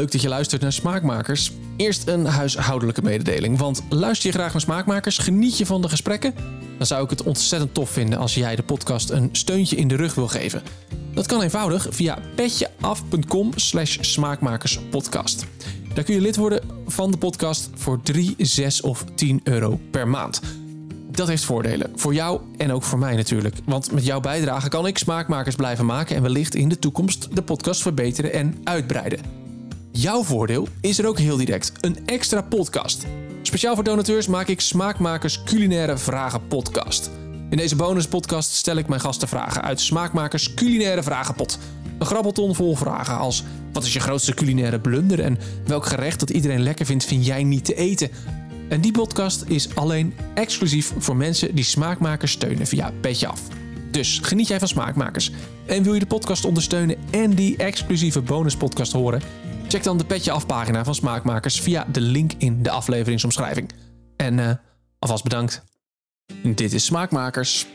Leuk dat je luistert naar Smaakmakers. Eerst een huishoudelijke mededeling. Want luister je graag naar Smaakmakers, geniet je van de gesprekken? Dan zou ik het ontzettend tof vinden als jij de podcast een steuntje in de rug wil geven. Dat kan eenvoudig via petjeaf.com slash smaakmakerspodcast. Daar kun je lid worden van de podcast voor 3, 6 of 10 euro per maand. Dat heeft voordelen. Voor jou en ook voor mij natuurlijk. Want met jouw bijdrage kan ik smaakmakers blijven maken en wellicht in de toekomst de podcast verbeteren en uitbreiden. Jouw voordeel is er ook heel direct: een extra podcast. Speciaal voor donateurs maak ik Smaakmakers Culinaire Vragen Podcast. In deze bonuspodcast stel ik mijn gasten vragen uit Smaakmakers Culinaire Vragenpot. Een grabbelton vol vragen als: wat is je grootste culinaire blunder en welk gerecht dat iedereen lekker vindt, vind jij niet te eten? En die podcast is alleen exclusief voor mensen die Smaakmakers steunen via Petje Af. Dus geniet jij van Smaakmakers en wil je de podcast ondersteunen en die exclusieve bonuspodcast horen? Check dan de Petje Af pagina van Smaakmakers via de link in de afleveringsomschrijving. En uh, alvast bedankt. Dit is Smaakmakers.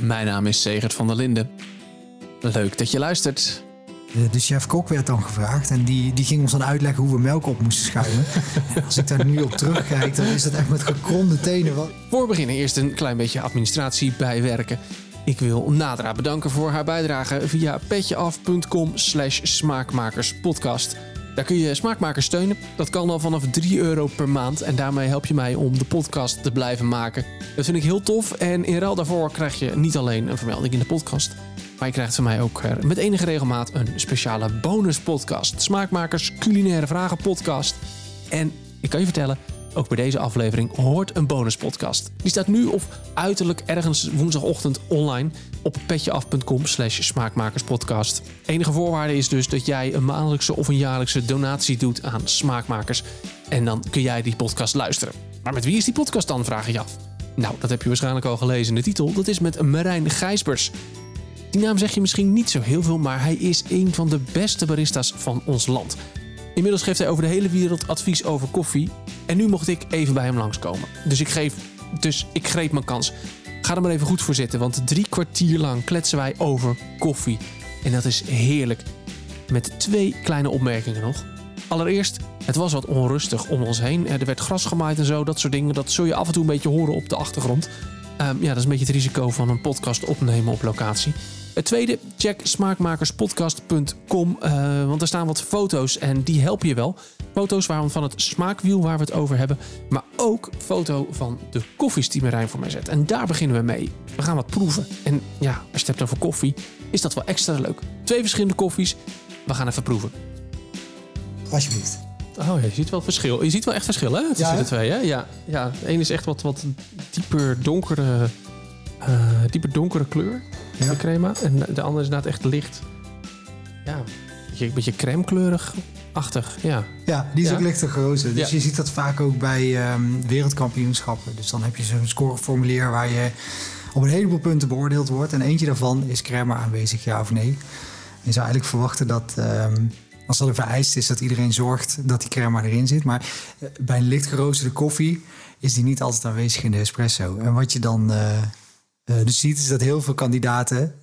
Mijn naam is Segert van der Linden. Leuk dat je luistert. De chef-kok werd dan gevraagd en die, die ging ons dan uitleggen hoe we melk op moesten schuimen. als ik daar nu op terugkijk, dan is dat echt met gekromde tenen. Voor we beginnen eerst een klein beetje administratie bijwerken. Ik wil Nadra bedanken voor haar bijdrage via petjeaf.com slash smaakmakerspodcast. Daar kun je smaakmakers steunen. Dat kan al vanaf 3 euro per maand. En daarmee help je mij om de podcast te blijven maken. Dat vind ik heel tof. En in ruil daarvoor krijg je niet alleen een vermelding in de podcast. Maar je krijgt van mij ook eh, met enige regelmaat een speciale bonus podcast. Smaakmakers Culinaire Vragen podcast. En ik kan je vertellen, ook bij deze aflevering hoort een bonuspodcast. Die staat nu of uiterlijk ergens woensdagochtend online op petjeaf.com slash smaakmakerspodcast. Enige voorwaarde is dus dat jij een maandelijkse of een jaarlijkse donatie doet aan smaakmakers. En dan kun jij die podcast luisteren. Maar met wie is die podcast dan, vraag je af. Nou, dat heb je waarschijnlijk al gelezen in de titel. Dat is met Marijn Gijsbers. Die naam zeg je misschien niet zo heel veel, maar hij is een van de beste baristas van ons land. Inmiddels geeft hij over de hele wereld advies over koffie. En nu mocht ik even bij hem langskomen. Dus ik, geef, dus ik greep mijn kans. Ga er maar even goed voor zitten, want drie kwartier lang kletsen wij over koffie. En dat is heerlijk. Met twee kleine opmerkingen nog. Allereerst, het was wat onrustig om ons heen. Er werd gras gemaaid en zo, dat soort dingen. Dat zul je af en toe een beetje horen op de achtergrond. Um, ja, dat is een beetje het risico van een podcast opnemen op locatie. Het tweede, check smaakmakerspodcast.com, uh, want er staan wat foto's en die helpen je wel. Foto's van het smaakwiel waar we het over hebben, maar ook foto van de koffies die Marijn voor mij zet. En daar beginnen we mee. We gaan wat proeven. En ja, als je het hebt over koffie, is dat wel extra leuk. Twee verschillende koffies. We gaan even proeven. Alsjeblieft. Oh ja, je ziet wel verschil. Je ziet wel echt verschil, hè? Tussen Ja, de twee, hè? Ja, ja. De ene is echt wat, wat dieper donkere, eh, dieper donkere kleur. Ja. De crema. En de andere is inderdaad echt licht. Ja, een beetje, crème kleurig-achtig. Ja. Ja, die is Ja. ook lichter gerozen. Dus Ja. je ziet dat vaak ook bij ehm, wereldkampioenschappen. Dus dan heb je zo'n scoreformulier waar je op een heleboel punten beoordeeld wordt. En eentje daarvan is crème aanwezig, ja of nee. Je zou eigenlijk verwachten dat ehm, als dat een vereist is, dat iedereen zorgt dat die crème erin zit. Maar eh, bij een licht geroosterde koffie is die niet altijd aanwezig in de espresso. En wat je dan eh, eh, dus ziet, is dat heel veel kandidaten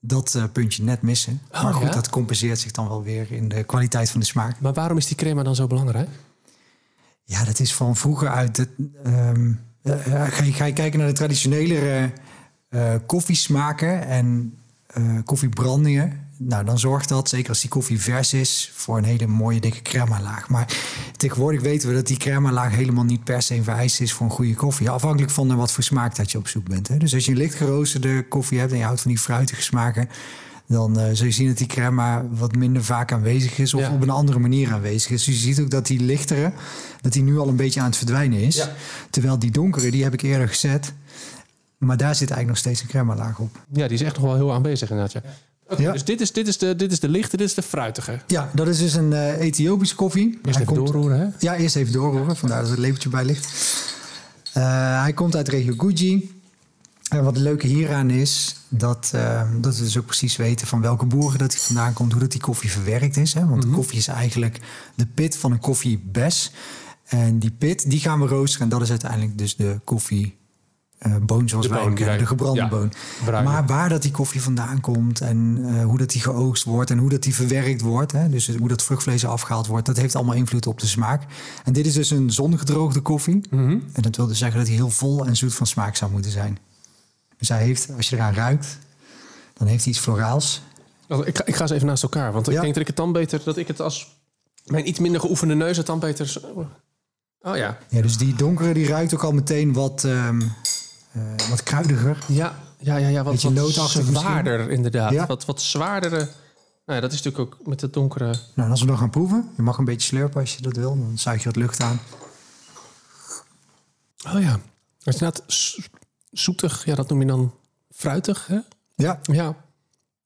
dat eh, puntje net missen. Oh, maar goed, ja? dat compenseert zich dan wel weer in de kwaliteit van de smaak. Maar waarom is die crema dan zo belangrijk? Ja, dat is van vroeger uit. Ehm, eh, ga, je, ga je kijken naar de traditionelere eh koffiesmaken en koffiebrandingen. Nou, dan zorgt dat, zeker als die koffie vers is, voor een hele mooie dikke crema-laag. Maar tegenwoordig weten we dat die crema-laag helemaal niet per se een vereiste is voor een goede koffie. Afhankelijk van naar wat voor smaak dat je op zoek bent. Hè. Dus als je een licht geroosterde koffie hebt en je houdt van die fruitige smaken, dan eh, zul je zien dat die crema wat minder vaak aanwezig is of Ja. op een andere manier aanwezig is. Dus je ziet ook dat die lichtere, dat die nu al een beetje aan het verdwijnen is. Ja. Terwijl die donkere, die heb ik eerder gezet. Maar daar zit eigenlijk nog steeds een crema laag op. Ja, die is echt nog wel heel aanwezig inderdaad. Ja. Ja. Dus dit is, dit, is de, dit is de lichte, dit is de fruitige. Ja, dat is dus een eh, Ethiopische koffie. Eerst Hij even komt- doorroeren, hè? Ja, eerst even doorroeren. Vandaar dat het lepeltje bij ligt. Eh, hij komt uit de regio Guji. En wat het leuke hieraan is, dat, eh, dat we dus ook precies weten van welke boeren dat hij vandaan komt, hoe dat die koffie verwerkt is. Hè? Want de koffie is eigenlijk de pit van een koffiebes. En die pit, die gaan we roosteren. En dat is uiteindelijk dus de koffie eh, boon zoals De wij boon kennen, de gebrande ja, boon. bruine. Maar waar dat die koffie vandaan komt en eh, hoe dat die geoogst wordt en hoe dat die verwerkt wordt, hè, dus hoe dat vruchtvlees afgehaald wordt, dat heeft allemaal invloed op de smaak. En dit is dus een zongedroogde koffie. Mhm. En dat wil dus zeggen dat hij heel vol en zoet van smaak zou moeten zijn. Dus hij heeft, als je eraan ruikt, dan heeft hij iets floraals. Ik ga, ik ga ze even naast elkaar, want ik denk dat ik het dan beter, dat ik het als mijn iets minder geoefende neus het dan beter. Oh ja. Ja, dus die donkere die ruikt ook al meteen wat, ehm, eh, wat kruidiger. Ja, ja, ja, ja wat, wat zwaarder inderdaad. Ja. Wat, wat zwaardere. Nou ja, dat is natuurlijk ook met het donkere. Nou, als we dan gaan proeven, je mag een beetje slurpen als je dat wil. Dan zuig je wat lucht aan. Oh ja. Het is inderdaad zo- zoetig. Ja, dat noem je dan fruitig, hè? Ja, Ja.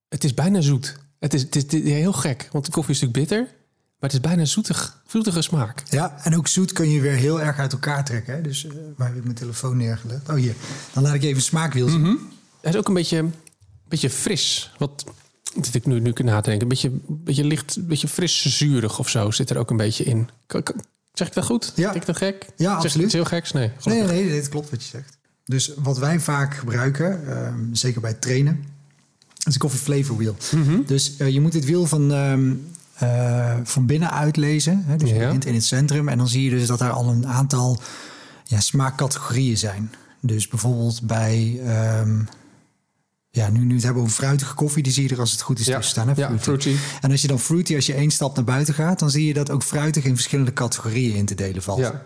Het is bijna zoet. Het is, het is, het is heel gek, want de koffie is natuurlijk bitter. Maar het is bijna zoetig, zoetige smaak. ja, en ook zoet kun je weer heel erg uit elkaar trekken. Hè? Dus eh, waar heb ik mijn telefoon neergelegd? Oh, hier. Dan laat ik even smaakwiel zien. Hij is ook een beetje, een beetje fris. Wat zit ik nu, nu kunnen nadenken. Een beetje, beetje licht, een beetje fris zuurig of zo zit er ook een beetje in. Zeg ik dat goed? Ja. Zeg ik dat gek? Ja, Zeg absoluut. iets heel geks? Nee. Nee, gelukkig. nee, nee, het klopt wat je zegt. Dus wat wij vaak gebruiken, ehm, zeker bij het trainen, is een coffee flavor wheel. Mhm. Dus eh, je moet het wiel van, ehm, eh, van binnen uitlezen. Hè? Dus je Ja. begint in het centrum en dan zie je dus dat er al een aantal ja, smaakcategorieën zijn. Dus bijvoorbeeld bij, ehm, ja, nu, nu we het hebben over fruitige koffie, die zie je er als het goed is Ja, tussen staan. Hè? ja, Fruity. fruity. En als je dan fruity, als je één stap naar buiten gaat, dan zie je dat ook fruitig in verschillende categorieën in te delen valt. Ja.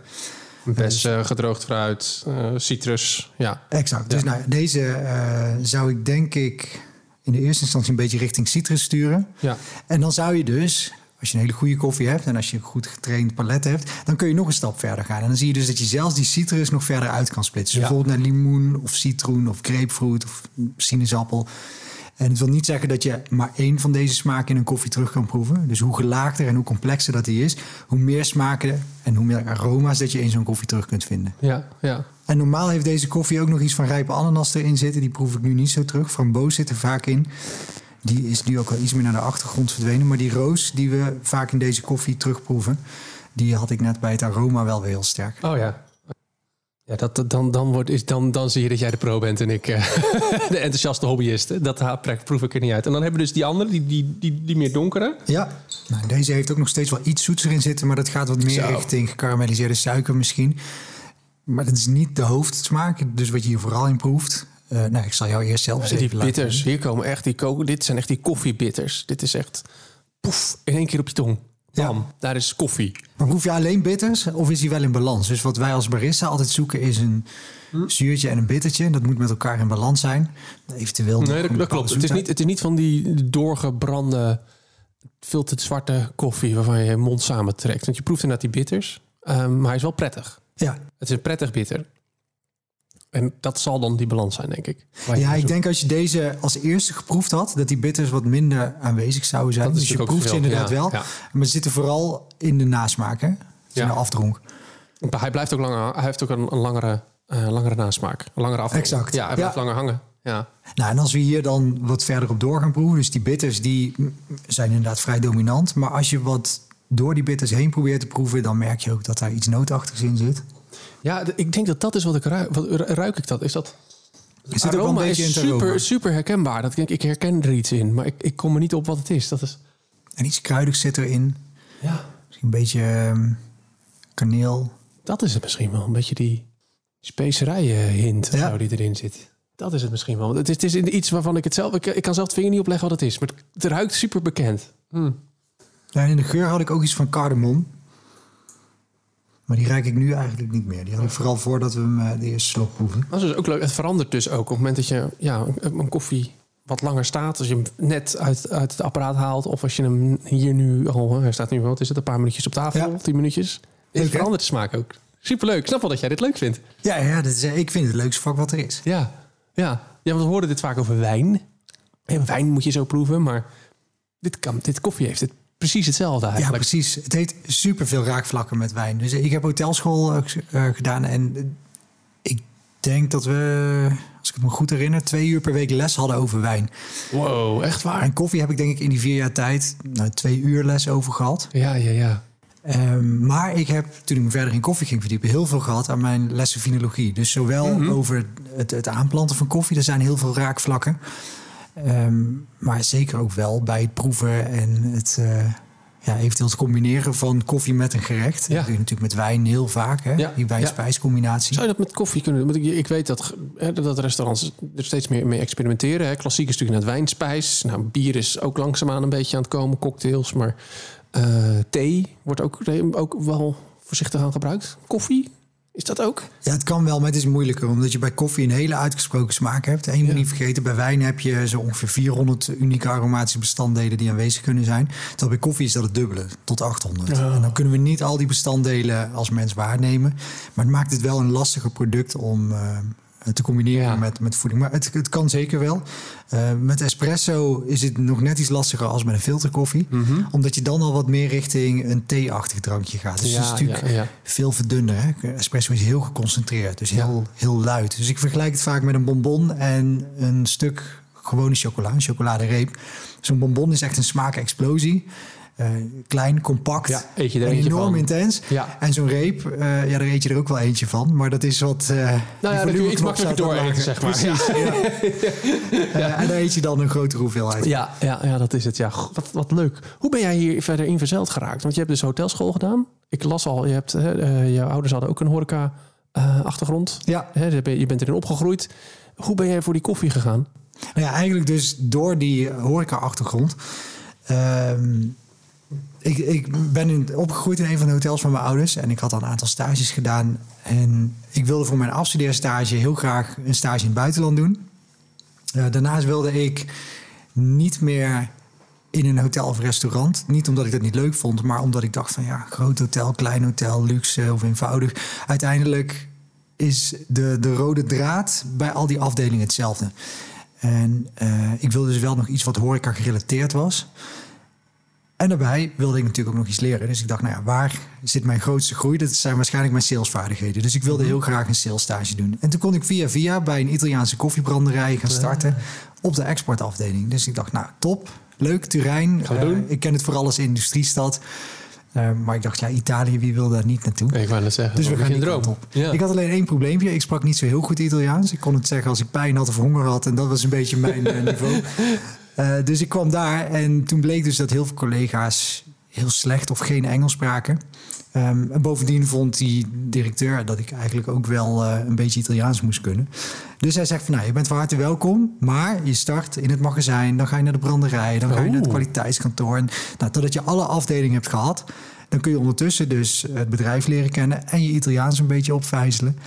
Bessen, gedroogd fruit, eh, citrus. Ja. Exact. Dus nou, deze eh, zou ik denk ik in de eerste instantie een beetje richting citrus sturen. ja. En dan zou je dus, als je een hele goede koffie hebt en als je een goed getraind palet hebt, dan kun je nog een stap verder gaan. En dan zie je dus dat je zelfs die citrus nog verder uit kan splitsen. Dus Ja. bijvoorbeeld naar limoen of citroen of grapefruit of sinaasappel. En het wil niet zeggen dat je maar één van deze smaken in een koffie terug kan proeven. Dus hoe gelaagder en hoe complexer dat die is, hoe meer smaken en hoe meer aroma's dat je in zo'n koffie terug kunt vinden. Ja, ja. En normaal heeft deze koffie ook nog iets van rijpe ananas erin zitten. Die proef ik nu niet zo terug. Framboos zit er vaak in. Die is nu ook wel iets meer naar de achtergrond verdwenen. Maar die roos die we vaak in deze koffie terugproeven... die had ik net bij het aroma wel weer heel sterk. Oh ja. Ja, dat, dan, dan, wordt, is, dan, dan zie je dat jij de pro bent en ik eh, de enthousiaste hobbyist. Dat proef ik er niet uit. En dan hebben we dus die andere, die, die, die, die meer donkere. Ja, nou, deze heeft ook nog steeds wel iets zoets erin zitten... maar dat gaat wat meer Zo. richting gekarameliseerde suiker misschien. Maar dat is niet de hoofdsmaak. Dus wat je hier vooral in proeft... eh, nou, ik zal jou eerst zelf eens Die even laten bitters, hier komen echt die ko- Dit zijn echt die koffiebitters. Dit is echt poef, in één keer op je tong. Ja. Daar is koffie. Maar proef je alleen bitters of is die wel in balans? Dus wat wij als barista altijd zoeken is een Hm. zuurtje en een bittertje. Dat moet met elkaar in balans zijn. Eventueel Nee, dat, klopt. Het is, niet, het is niet van die doorgebrande, veel te zwarte koffie... waarvan je je mond samentrekt. Want je proeft inderdaad die bitters. ehm, maar hij is wel prettig. Ja, Het is een prettig bitter. En dat zal dan die balans zijn, denk ik. Ja ik denk als je deze als eerste geproefd had... dat die bitters wat minder aanwezig zouden zijn. Dat is dus je proeft ze inderdaad ja, wel. ja. Maar ze zitten vooral in de nasmaak, hè? Ja. in de afdronk. Maar Hij blijft ook langer. Hij heeft ook een, een langere, eh, langere nasmaak. Een langere afdronk. Exact. Ja, hij blijft langer hangen. Ja. Nou, en als we hier dan wat verder op door gaan proeven... dus die bitters die zijn inderdaad vrij dominant. Maar als je wat door die bitters heen probeert te proeven... dan merk je ook dat daar iets nootachtigs in zit. Ja, ik denk dat dat is wat ik ruik. Wat ru- ruik ik dat? Is dat? Zit ook wel een is het aroma. super, super herkenbaar. Dat ik denk, ik herken er iets in, maar ik, ik kom er niet op wat het is. Dat is. En iets kruidigs zit erin. Ja, Misschien een beetje ehm, kaneel. dat is het misschien wel. Een beetje die specerijen hint Ja. die erin zit. Dat is het misschien wel. Het is, het is iets waarvan ik het zelf... Ik, ik kan zelf het vinger niet opleggen wat het is. Maar het, het ruikt super bekend. Hm. Ja, en in de geur had ik ook iets van cardamom. Maar die ruik ik nu eigenlijk niet meer. Die had ik vooral voordat we hem eh, de eerste slok proeven. Dat is dus ook leuk. Het verandert dus ook op het moment dat je ja, een, koffie wat langer staat. Als je hem net uit, uit het apparaat haalt. Of als je hem hier nu al... hè, Hij staat nu, wat is het, een paar minuutjes op tafel. Ja. Tien minuutjes. Leuk, Het verandert de smaak ook. Superleuk. Ik snap wel dat jij dit leuk vindt. Ja, ja is, eh, ik vind het het leukste vak wat er is. Ja, ja. ja want we hoorden dit vaak over wijn. En wijn moet je zo proeven, maar dit, kan, dit koffie heeft het precies hetzelfde Ja, eigenlijk. precies. Het heeft superveel raakvlakken met wijn. Dus ik heb hotelschool eh, eh, gedaan. En eh, ik denk dat we, als ik het me goed herinner... twee uur per week les hadden over wijn. Wow, echt waar? En koffie heb ik denk ik in die vier jaar tijd... Nou, twee uur les over gehad. Ja, ja, ja. Ehm, maar ik heb, toen ik me verder in koffie ging verdiepen, heel veel gehad aan mijn lessen finologie. Dus zowel over het, het aanplanten van koffie, er zijn heel veel raakvlakken. Ehm, maar zeker ook wel bij het proeven en het uh, ja, eventueel het combineren van koffie met een gerecht. Ja. Dat doe je natuurlijk met wijn heel vaak, hè? Ja, die wijn-spijscombinatie. Zou je dat met koffie kunnen doen? Want ik, ik weet dat, hè, dat restaurants er steeds meer mee experimenteren. Hè. Klassiek is natuurlijk naar wijnspijs. Nou, bier is ook langzaamaan een beetje aan het komen, cocktails. Maar uh, thee wordt ook, ook wel voorzichtig aan gebruikt. Koffie, is dat ook? Ja, het kan wel, maar het is moeilijker. Omdat je bij koffie een hele uitgesproken smaak hebt. En je moet Ja. niet vergeten, bij wijn heb je zo ongeveer 400 unieke aromatische bestanddelen die aanwezig kunnen zijn. Terwijl bij koffie is dat het dubbele, tot 800. Ja. En dan kunnen we niet al die bestanddelen als mens waarnemen. Maar het maakt het wel een lastiger product om eh, te combineren Ja. met, met voeding. Maar het, het kan zeker wel. Eh, met espresso is het nog net iets lastiger als met een filterkoffie. Mhm. Omdat je dan al wat meer richting een thee-achtig drankje gaat. Dus het is natuurlijk ja, ja. veel verdunner. Hè? Espresso is heel geconcentreerd, dus heel, heel luid. Dus ik vergelijk het vaak met een bonbon en een stuk gewone chocola, een chocoladereep. Zo'n bonbon is echt een smaakexplosie. Eh, klein, compact, Ja, eet je er en enorm van. intens. Ja. En zo'n reep, eh, ja, daar eet je er ook wel eentje van. Maar dat is wat... eh Nou ja, dan kun je iets makkelijker dooreten, lager. zeg maar. Precies, ja. En daar eet je dan een grotere hoeveelheid. Ja, ja, ja, dat is het. Ja, wat, wat leuk. Hoe ben jij hier verder in verzeld geraakt? Want je hebt dus hotelschool gedaan. Ik las al, je hebt, jouw ouders hadden ook een horeca-achtergrond. Ja. je bent erin opgegroeid. Hoe ben jij voor die koffie gegaan? Nou ja, eigenlijk dus door die horeca-achtergrond. Ehm, ik, ik ben in, opgegroeid in een van de hotels van mijn ouders. En ik had al een aantal stages gedaan. En ik wilde voor mijn afstudeerstage heel graag een stage in het buitenland doen. Eh, daarnaast wilde ik niet meer in een hotel of restaurant. Niet omdat ik dat niet leuk vond, maar omdat ik dacht van ja, groot hotel, klein hotel, luxe of eenvoudig. Uiteindelijk is de, de rode draad bij al die afdelingen hetzelfde. En eh, ik wilde dus wel nog iets wat horeca gerelateerd was. En daarbij wilde ik natuurlijk ook nog iets leren. Dus ik dacht, nou ja, waar zit mijn grootste groei? Dat zijn waarschijnlijk mijn salesvaardigheden. Dus ik wilde heel graag een salesstage doen. En toen kon ik via via bij een Italiaanse koffiebranderij gaan starten op de exportafdeling. Dus ik dacht, nou top, leuk, Turijn. We Eh, doen. ik ken het vooral als industriestad. Eh, maar ik dacht, ja, Italië, wie wil daar niet naartoe? Ik wou net zeggen. Dus we gaan die droom. op. Ja. Ik had alleen één probleempje. Ik sprak niet zo heel goed Italiaans. Ik kon het zeggen als ik pijn had of honger had. En dat was een beetje mijn eh, niveau. Eh, dus ik kwam daar en toen bleek dus dat heel veel collega's heel slecht of geen Engels spraken. Ehm, en bovendien vond die directeur dat ik eigenlijk ook wel eh, een beetje Italiaans moest kunnen. Dus hij zegt van nou, je bent van harte welkom, maar je start in het magazijn, dan ga je naar de branderij, dan ga je naar het Oeh. kwaliteitskantoor. En nou, totdat je alle afdelingen hebt gehad, dan kun je ondertussen dus het bedrijf leren kennen en je Italiaans een beetje opvijzelen.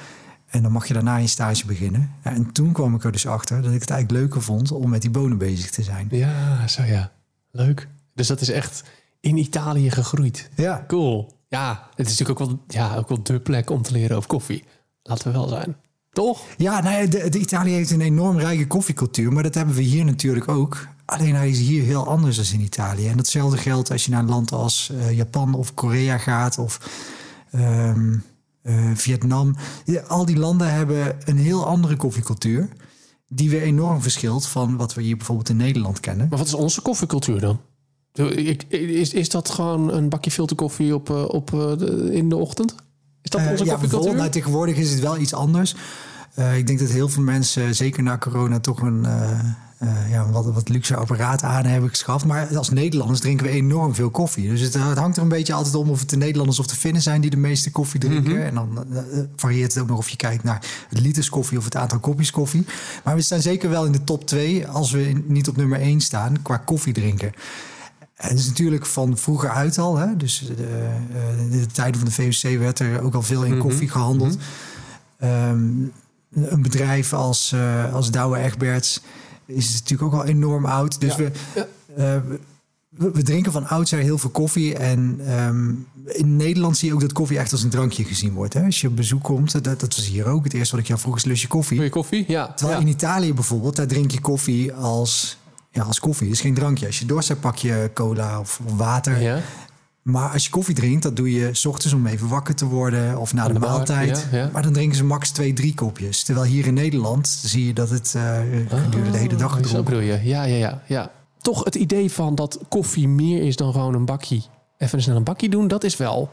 En dan mag je daarna je stage beginnen. Ja, en toen kwam ik er dus achter dat ik het eigenlijk leuker vond om met die bonen bezig te zijn. Ja, zo ja. Leuk. Dus dat is echt in Italië gegroeid. Ja, Cool. Ja, het is natuurlijk ook wel, ja, ook wel de plek om te leren over koffie. Laten we wel zijn. Toch? ja nou, ja, de, de Italië heeft een enorm rijke koffiecultuur, maar dat hebben we hier natuurlijk ook. Alleen hij is hier heel anders dan in Italië. En datzelfde geldt als je naar een land als eh, Japan of Korea gaat of ehm, eh, Vietnam. Ja, al die landen hebben een heel andere koffiecultuur. Die weer enorm verschilt van wat we hier bijvoorbeeld in Nederland kennen. Maar wat is onze koffiecultuur dan? Is, is dat gewoon een bakje filterkoffie op, eh, op, eh, in de ochtend? Is dat onze ja, koffiecultuur? nou, tegenwoordig is het wel iets anders. Ik denk dat heel veel mensen, zeker na corona, toch een eh, eh, ja, wat, wat luxe apparaat aan hebben geschaft. Maar als Nederlanders drinken we enorm veel koffie. Dus het, het hangt er een beetje altijd om of het de Nederlanders of de Finnen zijn die de meeste koffie drinken. En dan eh, varieert het ook nog of je kijkt naar het liters koffie of het aantal kopjes koffie. Maar we staan zeker wel in de top 2 als we in- niet op nummer 1 staan qua koffie drinken. En het is natuurlijk van vroeger uit al. Hè? Dus de, eh, de tijden van de VOC werd er ook al veel in koffie gehandeld. Ehm, een bedrijf als, eh als Douwe Egberts is natuurlijk ook al enorm oud. Dus Ja. we, Ja. eh, we, we drinken van oudsher heel veel koffie. En ehm, in Nederland zie je ook dat koffie echt als een drankje gezien wordt. Hè? Als je op bezoek komt, dat, dat was hier ook. Het eerste wat ik jou vroeg is lusje koffie. Wil je koffie? Ja. Terwijl ja. in Italië bijvoorbeeld, daar drink je koffie als, ja, als koffie. Het is geen drankje. Als je dorst hebt, pak je cola of, of water. Ja. Maar als je koffie drinkt, dat doe je s ochtends om even wakker te worden of na de, de ma- maaltijd. ja, ja. Maar dan drinken ze max twee, drie kopjes. Terwijl hier in Nederland zie je dat het eh gedurende de hele dag Oh, Zo bedoel je. Ja, ja, ja, ja. Toch het idee van dat koffie meer is dan gewoon een bakje even snel een bakje doen, dat is wel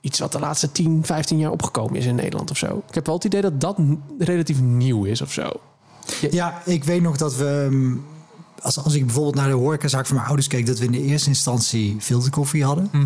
iets wat de laatste 10, 15 jaar opgekomen is in Nederland of zo. Ik heb wel het idee dat dat relatief nieuw is of zo. Ja, ik weet nog dat we mm, als, als ik bijvoorbeeld naar de horecazaak van mijn ouders keek, dat we in de eerste instantie filterkoffie hadden. Mhm.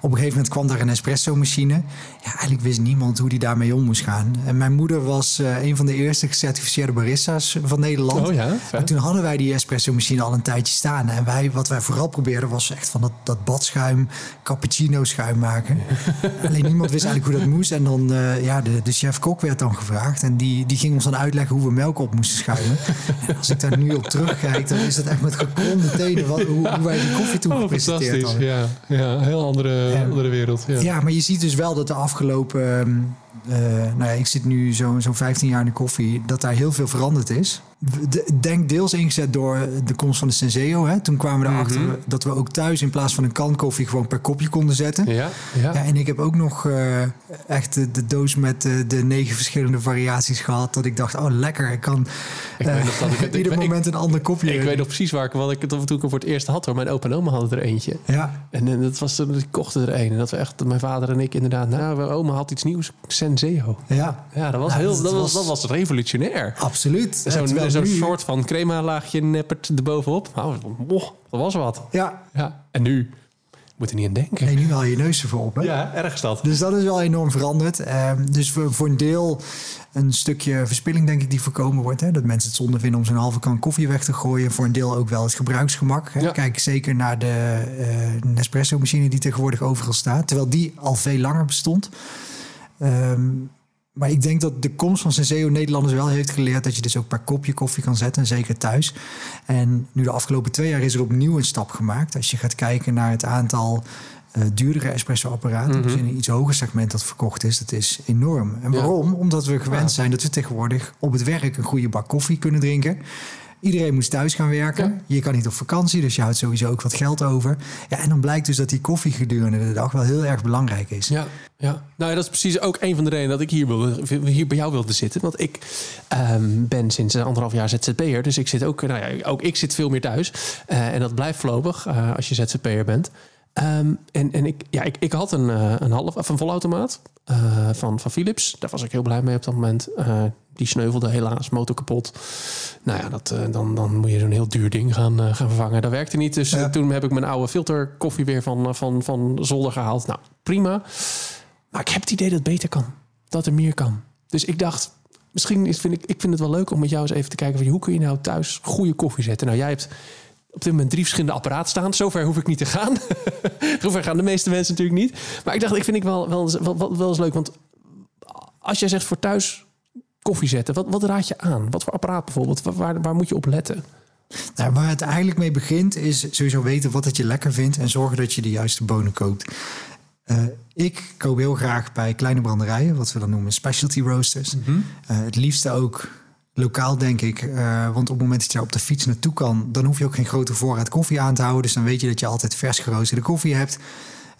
Op een gegeven moment kwam daar een espresso-machine. Ja, eigenlijk wist niemand hoe die daarmee om moest gaan. En mijn moeder was uh, een van de eerste gecertificeerde barista's van Nederland. Oh ja, en toen hadden wij die espresso-machine al een tijdje staan. En wij, wat wij vooral probeerden was echt van dat, dat badschuim, cappuccino-schuim maken. Alleen niemand wist eigenlijk hoe dat moest. En dan, uh, ja, de, de chef-kok werd dan gevraagd. En die, die ging ons dan uitleggen hoe we melk op moesten schuimen. en als ik daar nu op terugkijk, dan is is het echt met gekromde tenen wat, hoe, hoe, wij die koffie toen oh, gepresenteerd hadden. Ja, ja, heel andere, andere wereld. Ja. ja. maar je ziet dus wel dat de afgelopen... Ehm, uh, nou ja, ik zit nu zo'n zo 15 jaar in de koffie, dat daar heel veel veranderd is. Denk deels ingezet door de komst van de Senseo. Hè. Toen kwamen we erachter mm dat we ook thuis in plaats van een kan koffie gewoon per kopje konden zetten. Ja, ja. ja en ik heb ook nog uh, echt de, de, doos met de, de, negen verschillende variaties gehad. Dat ik dacht, oh lekker, ik kan ik uh, dat ik, ieder ik, moment een ander kopje. Ik weet nog precies waar ik, wat ik het toen ik voor het eerst had hoor. Mijn opa en oma hadden er eentje. Ja. En, en dat was, die kochten er een. En dat we echt, mijn vader en ik inderdaad, nou, oma had iets nieuws. Senseo. Ja, ja dat was heel dat, was, dat was revolutionair. Absoluut. Zo'n zo soort van crema laagje neppert erbovenop. Nou, dat was wat. Ja. ja. En nu? Moet er niet aan denken. Nee, nu haal je neus ervoor op. Hè? Ja, erg dat. Dus dat is wel enorm veranderd. Uh, dus voor, voor een deel een stukje verspilling, denk ik, die voorkomen wordt. Hè? Dat mensen het zonde vinden om zo'n halve kan koffie weg te gooien. Voor een deel ook wel het gebruiksgemak. Hè? Kijk zeker naar de uh, Nespresso-machine die tegenwoordig overal staat. Terwijl die al veel langer bestond. Um, maar ik denk dat de komst van Senseo Nederlanders wel heeft geleerd dat je dus ook per kopje koffie kan zetten, en zeker thuis. En nu de afgelopen twee jaar is er opnieuw een stap gemaakt. Als je gaat kijken naar het aantal uh, duurdere espresso-apparaten, dus in een iets hoger segment dat verkocht is, dat is enorm. En waarom? Omdat we gewend zijn dat we tegenwoordig op het werk een goede bak koffie kunnen drinken. Iedereen moest thuis gaan werken. Je kan niet op vakantie, dus je houdt sowieso ook wat geld over. Ja, en dan blijkt dus dat die koffie gedurende de dag wel heel erg belangrijk is. Ja, ja. Nou ja, dat is precies ook een van de redenen dat ik hier, wil, hier bij jou wilde zitten. Want ik um, ben sinds anderhalf jaar ZZP'er. Dus ik zit ook, nou ja, ook ik zit veel meer thuis. Uh, en dat blijft voorlopig uh, als je ZZP'er bent. Um, en en ik, ja, ik, ik had een, uh, een half of een volautomaat uh, van, van Philips. Daar was ik heel blij mee op dat moment. Die sneuvelde helaas, motor kapot. Nou ja, dat, dan, dan moet je zo'n heel duur ding gaan, gaan vervangen. Dat werkte niet. Dus toen heb ik mijn oude filterkoffie weer van, van, van zolder gehaald. Nou, prima. Maar ik heb het idee dat het beter kan. Dat er meer kan. Dus ik dacht, misschien is, vind ik, ik vind het wel leuk om met jou eens even te kijken... Van, hoe kun je nou thuis goede koffie zetten? Nou, jij hebt op dit moment drie verschillende apparaten staan. Zover hoef ik niet te gaan. Zover gaan de meeste mensen natuurlijk niet. Maar ik dacht, ik vind ik wel, wel, wel, wel eens leuk. Want als jij zegt voor thuis koffie zetten, wat, wat raad je aan? Wat voor apparaat bijvoorbeeld? Waar, waar moet je op letten? Nou, waar het eigenlijk mee begint, is sowieso weten wat het je lekker vindt en zorgen dat je de juiste bonen koopt. Uh, ik koop heel graag bij kleine branderijen, wat we dan noemen specialty roasters. Mm -hmm. uh, het liefste ook lokaal, denk ik. Uh, want op het moment dat je op de fiets naartoe kan, dan hoef je ook geen grote voorraad koffie aan te houden. Dus dan weet je dat je altijd vers geroosterde koffie hebt.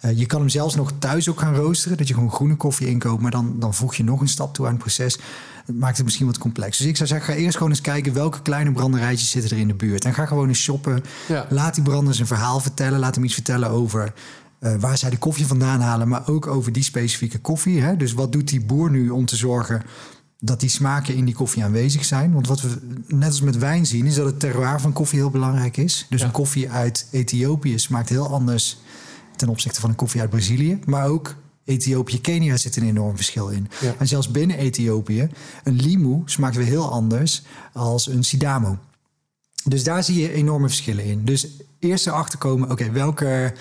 Uh, je kan hem zelfs nog thuis ook gaan roosteren. Dat je gewoon groene koffie inkoopt. Maar dan, dan voeg je nog een stap toe aan het proces. Dat maakt het misschien wat complex. Dus ik zou zeggen, ga eerst gewoon eens kijken welke kleine branderijtjes zitten er in de buurt. En ga gewoon eens shoppen. Ja. Laat die branders een verhaal vertellen. Laat hem iets vertellen over uh, waar zij de koffie vandaan halen. Maar ook over die specifieke koffie. Hè? Dus wat doet die boer nu om te zorgen dat die smaken in die koffie aanwezig zijn. Want wat we net als met wijn zien, is dat het terroir van koffie heel belangrijk is. Dus een koffie uit Ethiopië smaakt heel anders ten opzichte van een koffie uit Brazilië. Maar ook Ethiopië, Kenia zit een enorm verschil in. En zelfs binnen Ethiopië, een limu smaakt weer heel anders als een sidamo. Dus daar zie je enorme verschillen in. Dus eerst erachter komen, oké, welke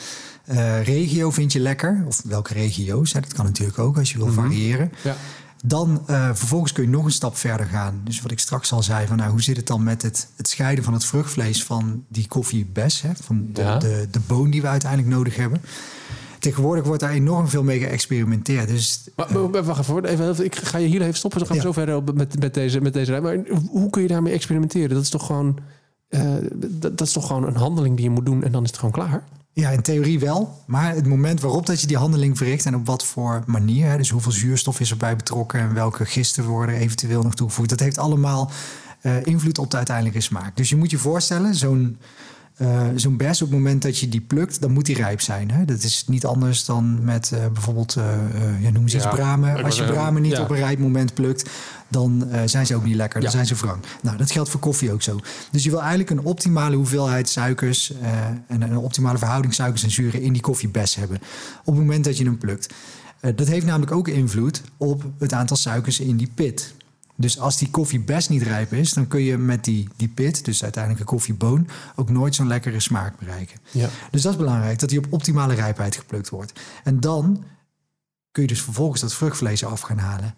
uh, regio vind je lekker? Of welke regio's? Hè? Dat kan natuurlijk ook als je wil mhm. variëren. Ja. Dan uh, vervolgens kun je nog een stap verder gaan. Dus wat ik straks al zei, van nou, hoe zit het dan met het, het scheiden van het vruchtvlees van die koffiebes, hè, van de, ja. de, de boon die we uiteindelijk nodig hebben. Tegenwoordig wordt daar enorm veel mee geëxperimenteerd. Dus, maar, wacht even, even, ik ga je hier even stoppen. Dan gaan we ja. zo verder met, met, deze, met deze Maar hoe kun je daarmee experimenteren? Dat is toch gewoon, uh, dat, dat is toch gewoon een handeling die je moet doen en dan is het gewoon klaar? Ja, in theorie wel. Maar het moment waarop dat je die handeling verricht en op wat voor manier, hè, dus hoeveel zuurstof is erbij betrokken en welke gisten worden eventueel nog toegevoegd, dat heeft allemaal uh, invloed op de uiteindelijke smaak. Dus je moet je voorstellen, zo'n eh, zo'n bes op het moment dat je die plukt, dan moet die rijp zijn. Hè? Dat is niet anders dan met eh, bijvoorbeeld, eh ja, noem ze iets Ja, bramen. Als je bramen niet ja. op een rijp moment plukt, dan zijn ze ook niet lekker. Dan Ja. zijn ze wrang. Nou, dat geldt voor koffie ook zo. Dus je wil eigenlijk een optimale hoeveelheid suikers en een optimale verhouding suikers en zuren in die koffiebes hebben. Op het moment dat je hem plukt. Dat heeft namelijk ook invloed op het aantal suikers in die pit. Dus als die koffie best niet rijp is, dan kun je met die, die pit, dus uiteindelijk een koffieboon, ook nooit zo'n lekkere smaak bereiken. Ja. Dus dat is belangrijk, dat die op optimale rijpheid geplukt wordt. En dan kun je dus vervolgens dat vruchtvlees af gaan halen.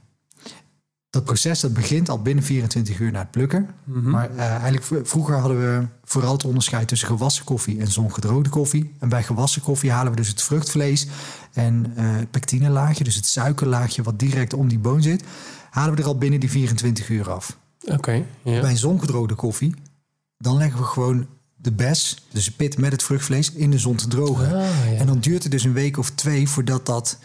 Dat proces dat begint al binnen 24 uur na het plukken. Mhm. Maar eh, eigenlijk vroeger hadden we vooral het onderscheid tussen gewassen koffie en zongedroogde koffie. En bij gewassen koffie halen we dus het vruchtvlees en eh het pectinelaagje, dus het suikerlaagje wat direct om die boon zit, halen we er al binnen die 24 uur af. Oké, ja. Bij zongedroogde koffie, dan leggen we gewoon de bes, dus de pit met het vruchtvlees, in de zon te drogen. Ah, ja. En dan duurt het dus een week of twee voordat dat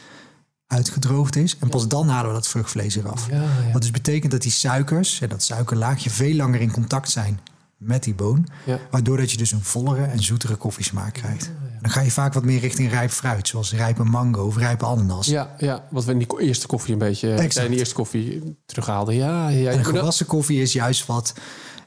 uitgedroogd is. En pas dan halen we dat vruchtvlees eraf. Ja. Wat dus betekent dat die suikers en dat suikerlaagje veel langer in contact zijn met die boon. Ja. Waardoor dat je dus een vollere en zoetere koffiesmaak krijgt. Dan ga je vaak wat meer richting rijp fruit, zoals rijpe mango of rijpe ananas. Ja, ja, wat we in die eerste koffie een beetje... Exact. eh, in die eerste koffie terughaalden. Ja, ja. En ja. gewassen koffie is juist wat,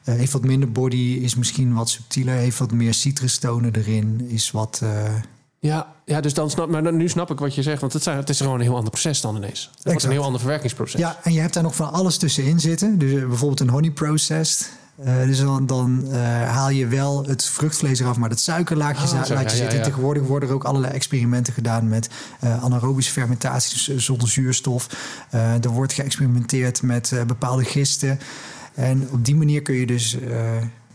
eh, heeft wat minder body, is misschien wat subtieler, heeft wat meer citrustonen erin, is wat... eh, Ja, ja, dus dan snap, maar dan- nu snap ik wat je zegt. Want het, zijn, het is gewoon een heel ander proces dan ineens. Het wordt Exact. een heel ander verwerkingsproces. Ja, en je hebt daar nog van alles tussenin zitten. Dus bijvoorbeeld een honey processed. Eh, dus dan, dan eh, haal je wel het vruchtvlees eraf, maar dat suikerlaagje Ah, zo, laat je ja, zitten. ja. Tegenwoordig worden er ook allerlei experimenten gedaan met eh, anaerobische fermentatie, dus zonder zuurstof. Er wordt geëxperimenteerd met bepaalde gisten. En op die manier kun je dus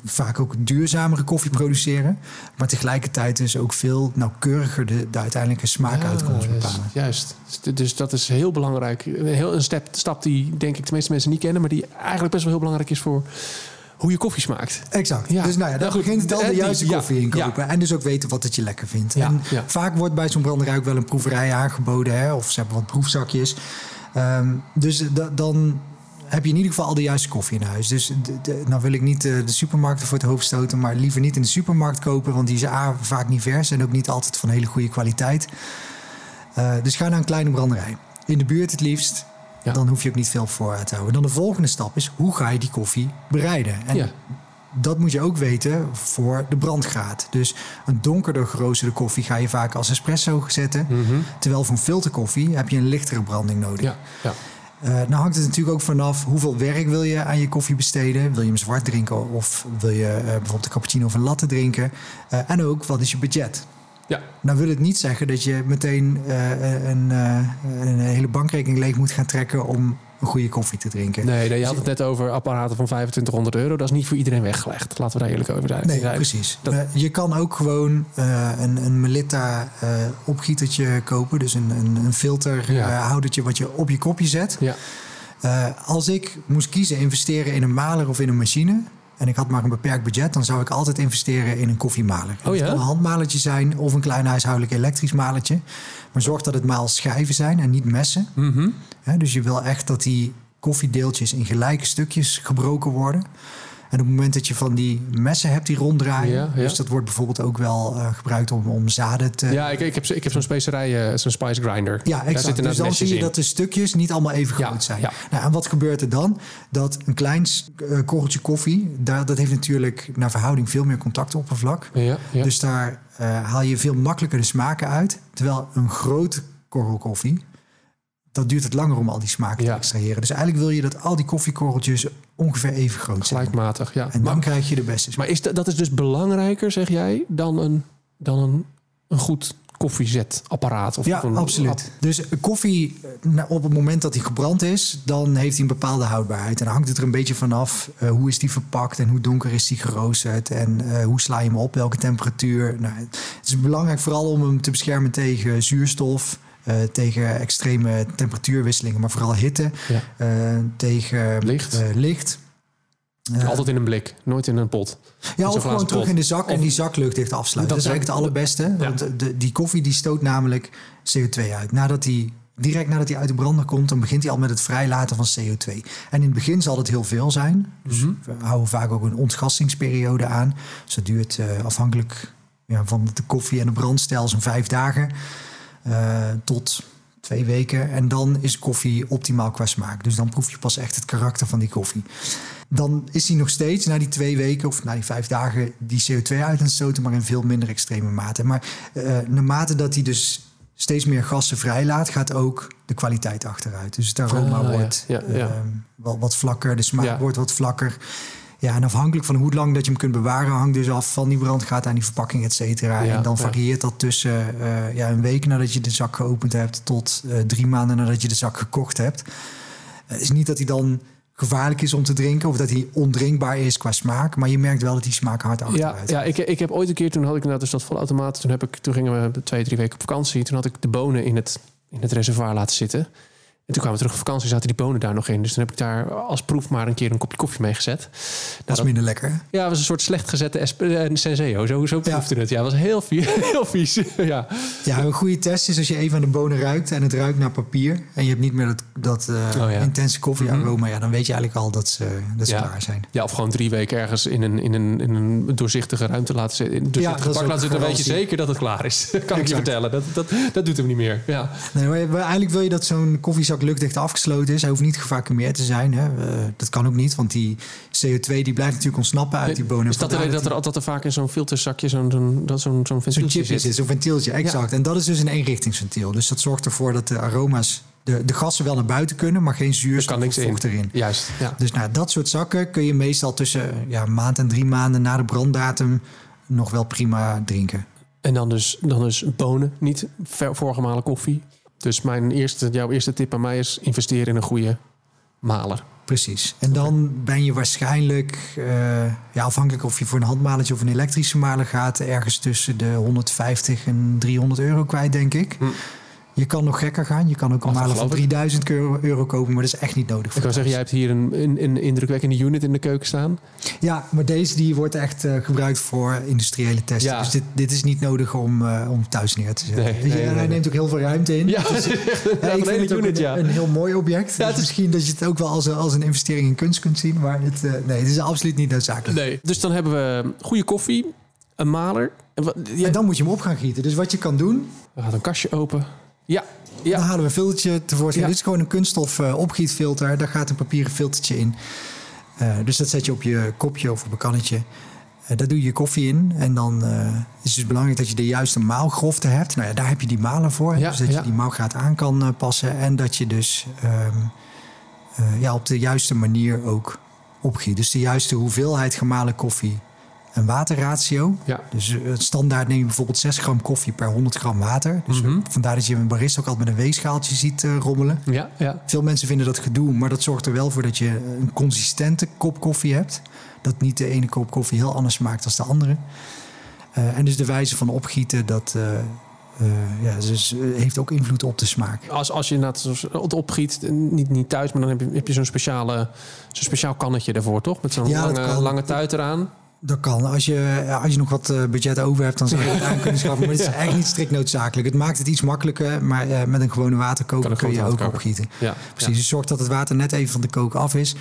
vaak ook duurzamere koffie produceren. Maar tegelijkertijd dus ook veel nauwkeuriger de, de uiteindelijke smaakuitkomst Ja, bepalen. Juist. Dus- Dus dat is heel belangrijk. Een, heel, een step, stap die denk ik de meeste mensen niet kennen... maar die eigenlijk best wel heel belangrijk is voor hoe je koffie smaakt. Exact. Ja. Dus nou ja, daar Nou begint het al de juiste koffie in kopen. En dus ook weten wat het je lekker vindt. Ja, en vaak wordt bij zo'n branderij ook wel een proeverij aangeboden. Hè? Of ze hebben wat proefzakjes. Ehm, dus da- dan heb je in ieder geval al de juiste koffie in huis. Dus nou wil ik niet eh, de supermarkten voor het hoofd stoten... maar liever niet in de supermarkt kopen... want die is A, vaak niet vers... en ook niet altijd van hele goede kwaliteit. Eh, dus ga naar een kleine branderij. In de buurt het liefst. Ja. Dan hoef je ook niet veel voorraad te houden. Dan de volgende stap is, hoe ga je die koffie bereiden? En Ja. dat moet je ook weten voor de brandgraad. Dus een donkerder geroosterde koffie ga je vaak als espresso zetten. Terwijl voor een filterkoffie heb je een lichtere branding nodig. Ja, ja. Eh, nou hangt het natuurlijk ook vanaf hoeveel werk wil je aan je koffie besteden. Wil je hem zwart drinken of wil je eh, bijvoorbeeld een cappuccino of een latte drinken? Eh, en ook wat is je budget? Ja. Nou wil het niet zeggen dat je meteen eh, een, eh, een hele bankrekening leeg moet gaan trekken om een goede koffie te drinken. Nee, nee, je had het net over apparaten van 2500 euro. Dat is niet voor iedereen weggelegd. Laten we daar eerlijk over zijn. Nee, zijn. precies. Dat- Eh, je kan ook gewoon eh, een, een Melitta eh, opgietertje kopen. Dus een, een, een filter Ja. eh, houdertje wat je op je kopje zet. Ja, Eh, als ik moest kiezen investeren in een maler of in een machine... en ik had maar een beperkt budget... dan zou ik altijd investeren in een koffiemaler. Oh Het kan een handmalertje zijn of een klein huishoudelijk elektrisch malertje. Maar zorg dat het maal schijven zijn en niet messen. Mhm. Dus je wil echt dat die koffiedeeltjes in gelijke stukjes gebroken worden. En op het moment dat je van die messen hebt die ronddraaien... Ja, ja. dus dat wordt bijvoorbeeld ook wel eh, gebruikt om, om zaden te... ja ik, ik heb, ik heb zo'n specerij, eh, zo'n spice grinder. Ja, Daar exact. zitten Dus dan zie je in. dat de stukjes niet allemaal even Ja, groot zijn. Nou, en wat gebeurt er dan? Dat een klein eh, korreltje koffie, daar, dat heeft natuurlijk naar verhouding veel meer contactoppervlak. Dus daar haal je veel makkelijker de smaken uit. Terwijl een groot korrel koffie, dat duurt het langer om al die smaken Ja. te extraheren. Dus eigenlijk wil je dat al die koffiekorreltjes ongeveer even groot zijn. Gelijkmatig, ja. En dan maar krijg je de beste smaak. maar is dat, dat is dus belangrijker, zeg jij, dan een, dan een, een goed koffiezetapparaat? Of Ja, een, absoluut. Dus koffie, eh, nou, op het moment dat die gebrand is, dan heeft hij een bepaalde houdbaarheid. En dan hangt het er een beetje vanaf uh, hoe is die verpakt en hoe donker is die geroosterd en uh, hoe sla je hem op, welke temperatuur. Nou, het is belangrijk vooral om hem te beschermen tegen zuurstof. Uh, tegen extreme temperatuurwisselingen, maar vooral hitte. Ja. Uh, tegen licht. licht. Altijd in een blik, nooit in een pot. Ja, of gewoon terug pot. in de zak en die zak luchtdicht afsluiten. Dat, dat is eigenlijk het allerbeste. Ja. Want de, die koffie die stoot namelijk CO2 uit. Nadat die direct nadat hij uit de brander komt, dan begint hij al met het vrijlaten van CO2. En in het begin zal het heel veel zijn. Dus Mhm. we houden vaak ook een ontgastingsperiode aan. Dus dat duurt eh, afhankelijk ja, van de koffie en de brandstijl zo'n vijf dagen eh, tot twee weken. En dan is koffie optimaal qua smaak. Dus dan proef je pas echt het karakter van die koffie. Dan is hij nog steeds na die twee weken of na die vijf dagen die CO2 uit het stoten, maar in veel minder extreme mate. Maar eh, naarmate dat hij dus steeds meer gassen vrijlaat, gaat ook de kwaliteit achteruit. Dus het aroma Ah, wordt Ja, ja. ehm, wel wat vlakker, de smaak wordt wat vlakker. Ja, en afhankelijk van hoe lang dat je hem kunt bewaren, hangt dus af van die brandgaat aan die verpakking, et cetera. Ja, en dan ja. varieert dat tussen eh, ja, een week nadat je de zak geopend hebt tot eh, drie maanden nadat je de zak gekocht hebt. Het is niet dat hij dan gevaarlijk is om te drinken of dat hij ondrinkbaar is qua smaak, maar je merkt wel dat die smaak hard Ja, achteruit. ja ik, ik heb ooit een keer, toen had ik inderdaad dus dat vol automaat. Toen, heb ik, toen gingen we twee, drie weken op vakantie. Toen had ik de bonen in het, in het reservoir laten zitten. En toen kwamen we terug op vakantie, zaten die bonen daar nog in. Dus toen heb ik daar als proef maar een keer een kopje koffie mee gezet. Nou, dat is minder lekker. hè? Ja, het was een soort slecht gezette eh, Senseo. Zo, zo proefde het. Ja, het was heel vies. Heel vies. ja. Ja, een goede test is als je even aan de bonen ruikt en het ruikt naar papier en je hebt niet meer dat, dat eh, Oh ja. intense koffiearoma, ja, dan weet je eigenlijk al dat ze, dat ze Ja. klaar zijn. ja, of gewoon drie weken ergens in een, in een, in een doorzichtige ruimte laten zitten. In een is pak ook laten zitten. Dan weet je zeker dat het klaar is. kan ik je vertellen. Dat, dat, dat doet hem niet meer. Ja. Nee, maar eigenlijk wil je dat zo'n koffiezak luchtdicht afgesloten is. Hij hoeft niet gevacumeerd te zijn. Hè. Eh, dat kan ook niet, want die CO2 die blijft natuurlijk ontsnappen uit die bonen. Is dat de reden dat er, er vaak in zo'n filterzakje zo'n zo'n zo'n zo'n ventieltje chipje zit? zo'n ventieltje, exact. En dat is dus een eenrichtingsventiel. Dus dat zorgt ervoor dat de aroma's, de, de gassen wel naar buiten kunnen, maar geen zuurstof of vocht erin. Juist, ja. Dus nou, dat soort zakken kun je meestal tussen ja, maand en drie maanden na de branddatum nog wel prima drinken. En dan dus, dan dus bonen, niet ver- voorgemalen koffie. Dus mijn eerste, jouw eerste tip aan mij is investeren in een goede maler. Precies. En dan ben je waarschijnlijk, eh, ja, afhankelijk of je voor een handmalertje of een elektrische maler gaat, ergens tussen de 150 en 300 euro kwijt, denk ik. Hm. Je kan nog gekker gaan. Je kan ook een maler van geloof ik. 3000 euro, euro kopen, maar dat is echt niet nodig. Ik kan zeggen, jij hebt hier een, een, een indrukwekkende unit in de keuken staan. Ja, maar deze die wordt echt eh, gebruikt voor industriële testen. Ja. Dus dit, dit is niet nodig om, eh, om thuis neer te zetten. Nee, Weet je, nee, en nee, hij nee. neemt ook heel veel ruimte in. Ja, Dus, ja, ja, ik een vind het unit, een, ja. een heel mooi object. Dus misschien dat je het ook wel als een, als een investering in kunst kunt zien. Maar het, eh, nee, het is absoluut niet noodzakelijk. Nee. Dus dan hebben we goede koffie, een maler. En wat, En dan moet je hem op gaan gieten. Dus wat je kan doen, We gaan een kastje open. Ja, ja. dan halen we een filtertje tevoorschijn. Ja. Dit is gewoon een kunststof eh, opgietfilter. Daar gaat een papieren filtertje in. Eh, dus dat zet je op je kopje of op een kannetje. Eh, daar doe je je koffie in. En dan is het dus belangrijk dat je de juiste maalgrofte hebt. Nou ja, daar heb je die maler voor. Ja, dus dat je die maalgraad aan kan passen. En dat je dus ehm, eh, ja, op de juiste manier ook opgiet. Dus de juiste hoeveelheid gemalen koffie en waterratio. Ja. Dus eh, het standaard neem je bijvoorbeeld 6 gram koffie per 100 gram water. Dus Mhm. vandaar dat je een barista ook altijd met een weegschaaltje ziet eh, rommelen. Ja, ja. Veel mensen vinden dat gedoe, maar dat zorgt er wel voor dat je een consistente kop koffie hebt. Dat niet de ene kop koffie heel anders smaakt dan de andere. Eh, en dus de wijze van opgieten, dat eh, eh, ja, dus, eh, heeft ook invloed op de smaak. Als, als je het opgiet, niet, niet thuis, maar dan heb je, heb je zo'n speciale, zo'n speciaal kannetje daarvoor, toch? Met zo'n Ja, lange, lange tuit eraan. Dat kan. Als je, ja, als je nog wat eh, budget over hebt, dan zou je het aan kunnen schaffen. Maar het is echt niet strikt noodzakelijk. Het maakt het iets makkelijker, maar eh, met een gewone waterkoker kun je ook opgieten. Ja, Precies, dus zorg dat het water net even van de kook af is.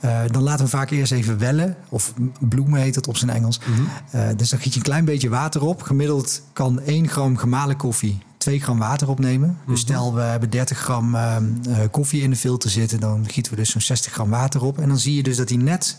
Eh, dan laten we vaak eerst even wellen, of bloemen heet het op zijn Engels. Mhm. Dus dan giet je een klein beetje water op. Gemiddeld kan 1 gram gemalen koffie 2 gram water opnemen. Dus Mhm. stel we hebben 30 gram eh, eh, koffie in de filter zitten, dan gieten we dus zo'n 60 gram water op. En dan zie je dus dat die net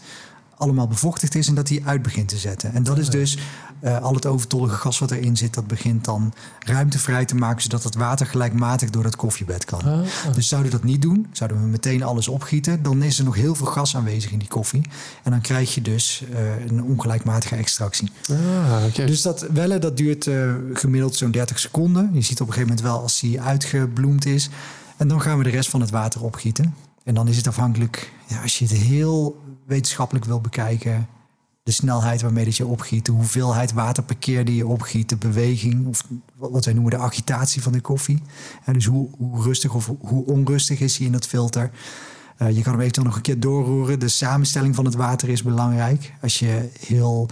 allemaal bevochtigd is en dat hij uit begint te zetten. En dat is dus eh, al het overtollige gas wat erin zit, dat begint dan ruimte vrij te maken, zodat het water gelijkmatig door dat koffiebed kan. Ah, Dus zouden we dat niet doen, zouden we meteen alles opgieten, dan is er nog heel veel gas aanwezig in die koffie. En dan krijg je dus eh, een ongelijkmatige extractie. ah. Dus dat wellen, dat duurt eh, gemiddeld zo'n 30 seconden. Je ziet op een gegeven moment wel als die uitgebloemd is. En dan gaan we de rest van het water opgieten. En dan is het afhankelijk, ja, als je het heel wetenschappelijk wil bekijken, de snelheid waarmee dat je opgiet, de hoeveelheid water per keer die je opgiet, de beweging, of wat wij noemen de agitatie van de koffie. En dus hoe, hoe rustig of hoe onrustig is hij in dat filter. Eh, je kan hem eventueel nog een keer doorroeren. De samenstelling van het water is belangrijk. Als je heel,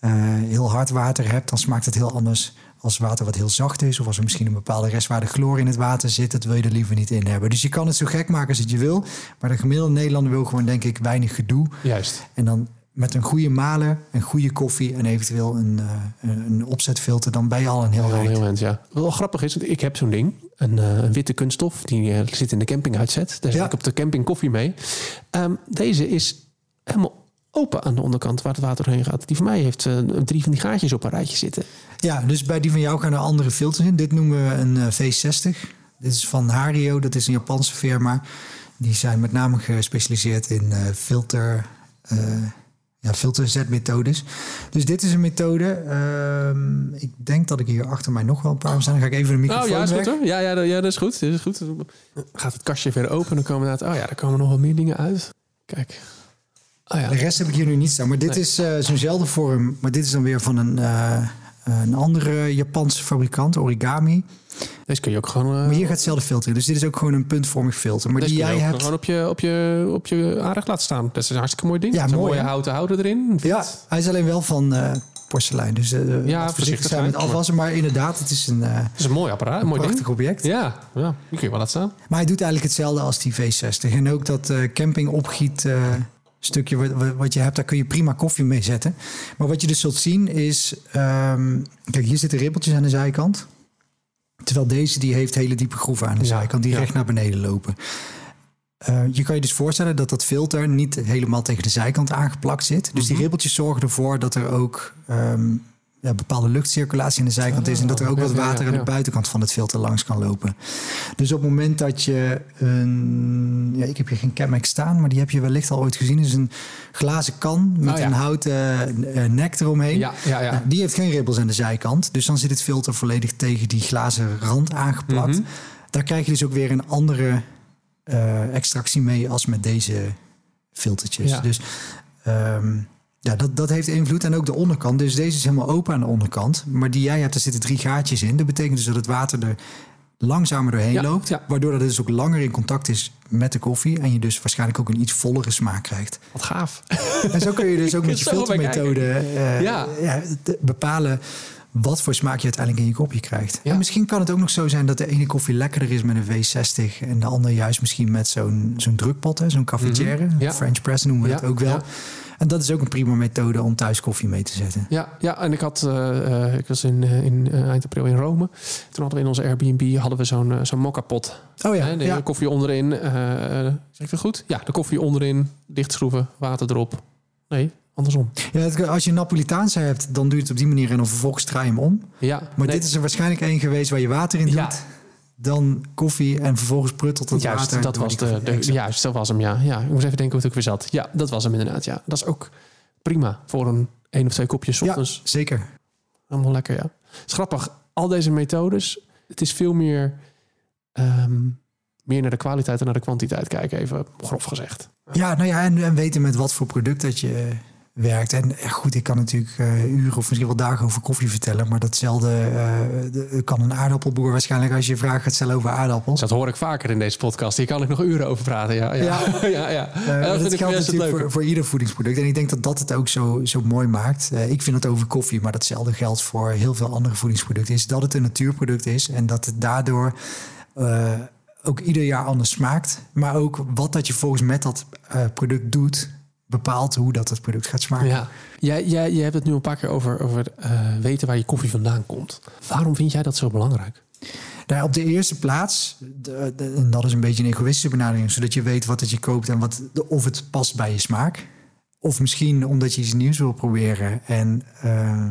heel hard water hebt, dan smaakt het heel anders als water wat heel zacht is, of als er misschien een bepaalde restwaarde chloor in het water zit, dat wil je er liever niet in hebben. Dus je kan het zo gek maken als het je wil. Maar de gemiddelde Nederlander wil gewoon, denk ik, weinig gedoe. Juist. En dan met een goede maler, een goede koffie en eventueel een, uh, een opzetfilter, dan ben je al een heel eind. heel eind, ja. Wat wel grappig is, want ik heb zo'n ding. Een, eh, een witte kunststof. Die eh, zit in de camping uitzet. Daar zet Ja. ik op de camping koffie mee. Ehm, deze is helemaal open aan de onderkant waar het water doorheen gaat. Die van mij heeft eh, drie van die gaatjes op een rijtje zitten. Ja, dus bij die van jou gaan er andere filters in. Dit noemen we een eh, V60. Dit is van Hario, dat is een Japanse firma. Die zijn met name gespecialiseerd in eh, filter, ja, filterzetmethodes. Dus dit is een methode. ehm, ik denk dat ik hier achter mij nog wel een paar staan. Dan ga ik even de microfoon Oh ja, is weg. goed hoor. Ja, ja, dat- ja, dat is goed. Dat is goed. Gaat het kastje weer open, dan komen inderdaad... Oh ja, er komen nog wel meer dingen uit. Kijk. Oh ja. De rest heb ik hier nu niet staan. Maar dit Nee. is eh, zo'nzelfde vorm. Maar dit is dan weer van een, eh, een andere Japanse fabrikant, Origami. Deze kun je ook gewoon... eh, Maar hier gaat hetzelfde filter. in. Dus dit is ook gewoon een puntvormig filter. Maar die jij hebt... gewoon op je, op, je, op je aanrecht laten staan. Dat is een hartstikke mooi ding. Ja, mooi, mooie houten houder erin. Ja, hij is alleen wel van porselein. Dus eh Ja, voorzichtig zijn met afwassen. Maar inderdaad, het is een, Dat is een mooi apparaat, een mooi prachtig ding. object. Ja, ja, die kun je wel laten staan. Maar hij doet eigenlijk hetzelfde als die V60. En ook dat camping opgiet stukje wat, je hebt, daar kun je prima koffie mee zetten. Maar wat je dus zult zien is... ehm, kijk, hier zitten ribbeltjes aan de zijkant. Terwijl deze die heeft hele diepe groeven aan de zijkant die ja. recht naar beneden lopen. Eh, je kan je dus voorstellen dat dat filter niet helemaal tegen de zijkant aangeplakt zit. Dus die Mhm. ribbeltjes zorgen ervoor dat er ook ehm, ja, bepaalde luchtcirculatie aan de zijkant is. En dat er ook Ah, wat water aan de buitenkant van het filter langs kan lopen. Dus op het moment dat je een... Ja, ik heb hier geen Chemex staan, maar die heb je wellicht al ooit gezien. is een glazen kan met Oh, ja. een houten eh, nek eromheen. Ja, ja, ja. Nou, die heeft geen ribbels aan de zijkant. Dus dan zit het filter volledig tegen die glazen rand aangeplakt. Mhm. Daar krijg je dus ook weer een andere eh, extractie mee als met deze filtertjes. Ja. Dus ehm, ja, dat, dat heeft invloed. En ook de onderkant. Dus deze is helemaal open aan de onderkant. Maar die jij hebt, daar zitten drie gaatjes in. Dat betekent dus dat het water er langzamer doorheen Ja, loopt. ja. Waardoor dat het dus ook langer in contact is met de koffie. En je dus waarschijnlijk ook een iets vollere smaak krijgt. Wat gaaf. En zo kun je dus ook met je filtermethode eh, Ja. ja, bepalen wat voor smaak je uiteindelijk in je kopje krijgt. Ja. En misschien kan het ook nog zo zijn dat de ene koffie lekkerder is met een V60 en de andere juist misschien met zo'n zo'n drukpot, zo'n cafetière. Ja. French press noemen we Ja, dat ook wel. En dat is ook een prima methode om thuis koffie mee te zetten. Ja, ja en ik had, eh, eh, ik was in, eh, in eind april in Rome. Toen hadden we in onze Airbnb hadden we zo'n zo'n mokka-pot. Oh ja, Hè, de ja. koffie onderin. zeg ik dat goed? Ja, de koffie onderin, dichtschroeven, water erop. Nee, andersom. Ja, als je een Napolitaanse hebt, dan doe je het op die manier en dan vervolgens draai je hem om. Ja, Maar nee, dit is er waarschijnlijk één geweest waar je water in doet. Ja. Dan koffie en vervolgens pruttelt het juist, water. dat was de, de, juist, dat was hem, ja. ja. Ik moest even denken hoe het ook weer zat. Ja, dat was hem inderdaad, ja. Dat is ook prima voor een één of twee kopjes 's Ja, ochtends. zeker. Allemaal lekker, ja. Het grappig, al deze methodes, het is veel meer, ehm, meer naar de kwaliteit en naar de kwantiteit kijken, even grof gezegd. Ja, nou ja, en, en weten met wat voor product dat je werkt. En ja, goed, ik kan natuurlijk eh, uren of misschien wel dagen over koffie vertellen. Maar datzelfde eh, de- kan een aardappelboer waarschijnlijk als je vraag gaat stellen over aardappels. Dat hoor ik vaker in deze podcast. Hier kan ik nog uren over praten, ja. Ja, ja. ja. Eh, dat dat geldt natuurlijk voor, voor ieder voedingsproduct. En ik denk dat dat het ook zo, zo mooi maakt. Eh, ik vind het over koffie, maar datzelfde geldt voor heel veel andere voedingsproducten. Is dat het een natuurproduct is en dat het daardoor eh, ook ieder jaar anders smaakt. Maar ook wat dat je volgens met dat eh, product doet, bepaalt hoe dat het product gaat smaken. Ja, jij, jij, jij hebt het nu een paar keer over, over eh, weten waar je koffie vandaan komt. Waarom vind jij dat zo belangrijk? Nou, op de eerste plaats, de- de- en dat is een beetje een egoïstische benadering, zodat je weet wat het je koopt en wat, de- of het past bij je smaak. Of misschien omdat je iets nieuws wil proberen en eh,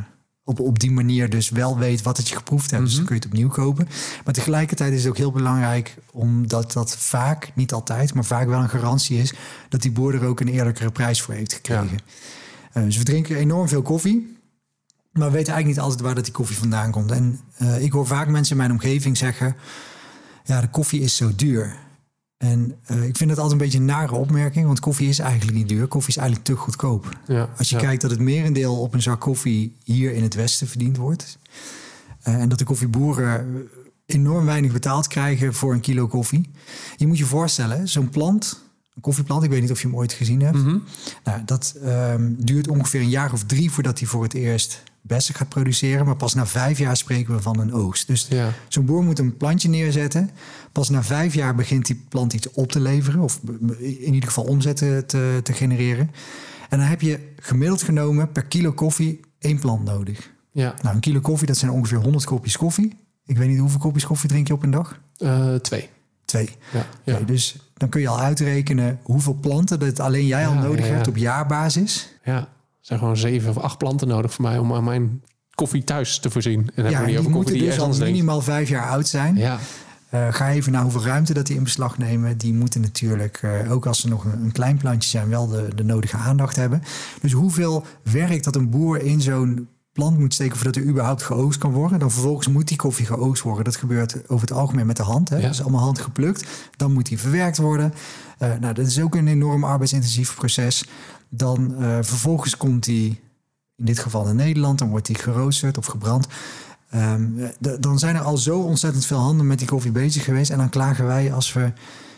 op, op die manier dus wel weet wat het je geproefd hebt. Dus dan kun je het opnieuw kopen. Maar tegelijkertijd is het ook heel belangrijk, omdat dat vaak, niet altijd, maar vaak wel een garantie is, dat die boer er ook een eerlijkere prijs voor heeft gekregen. Eh, dus we drinken enorm veel koffie. Maar we weten eigenlijk niet altijd waar dat die koffie vandaan komt. En eh, ik hoor vaak mensen in mijn omgeving zeggen... ja, de koffie is zo duur. En eh, ik vind dat altijd een beetje een nare opmerking... want koffie is eigenlijk niet duur. Koffie is eigenlijk te goedkoop. Ja, Als je ja. kijkt dat het merendeel op een zak koffie... hier in het Westen verdiend wordt... eh, en dat de koffieboeren enorm weinig betaald krijgen voor een kilo koffie. Je moet je voorstellen, zo'n plant... Een koffieplant, ik weet niet of je hem ooit gezien hebt. Mhm. Nou, dat ehm, duurt ongeveer een jaar of drie voordat hij voor het eerst bessen gaat produceren. Maar pas na vijf jaar spreken we van een oogst. Dus Ja. zo'n boer moet een plantje neerzetten. Pas na vijf jaar begint die plant iets op te leveren. Of in ieder geval omzet te, te, genereren. En dan heb je gemiddeld genomen per kilo koffie één plant nodig. Ja. Nou, een kilo koffie, dat zijn ongeveer 100 kopjes koffie. Ik weet niet hoeveel kopjes koffie drink je op een dag? Eh, twee. Twee. Ja. Ja. Dus dan kun je al uitrekenen hoeveel planten dat alleen jij al Ja, nodig ja. hebt op jaarbasis. ja. Er zijn gewoon zeven of acht planten nodig voor mij om aan mijn koffie thuis te voorzien. En Ja, die over koffie moeten die dus al minimaal vijf jaar oud zijn. Ja. Eh, ga even naar hoeveel ruimte dat die in beslag nemen. Die moeten natuurlijk, eh, ook als ze nog een, een klein plantje zijn, wel de, de nodige aandacht hebben. Dus hoeveel werk dat een boer in zo'n plant moet steken voordat er überhaupt geoogst kan worden. Dan vervolgens moet die koffie geoogst worden. Dat gebeurt over het algemeen met de hand. Hè? Ja. Dat is allemaal handgeplukt. Dan moet die verwerkt worden. Eh, nou, dat is ook een enorm arbeidsintensief proces. Dan eh, vervolgens komt die, in dit geval in Nederland, dan wordt die geroosterd of gebrand. Ehm, dan zijn er al zo ontzettend veel handen met die koffie bezig geweest. En dan klagen wij als we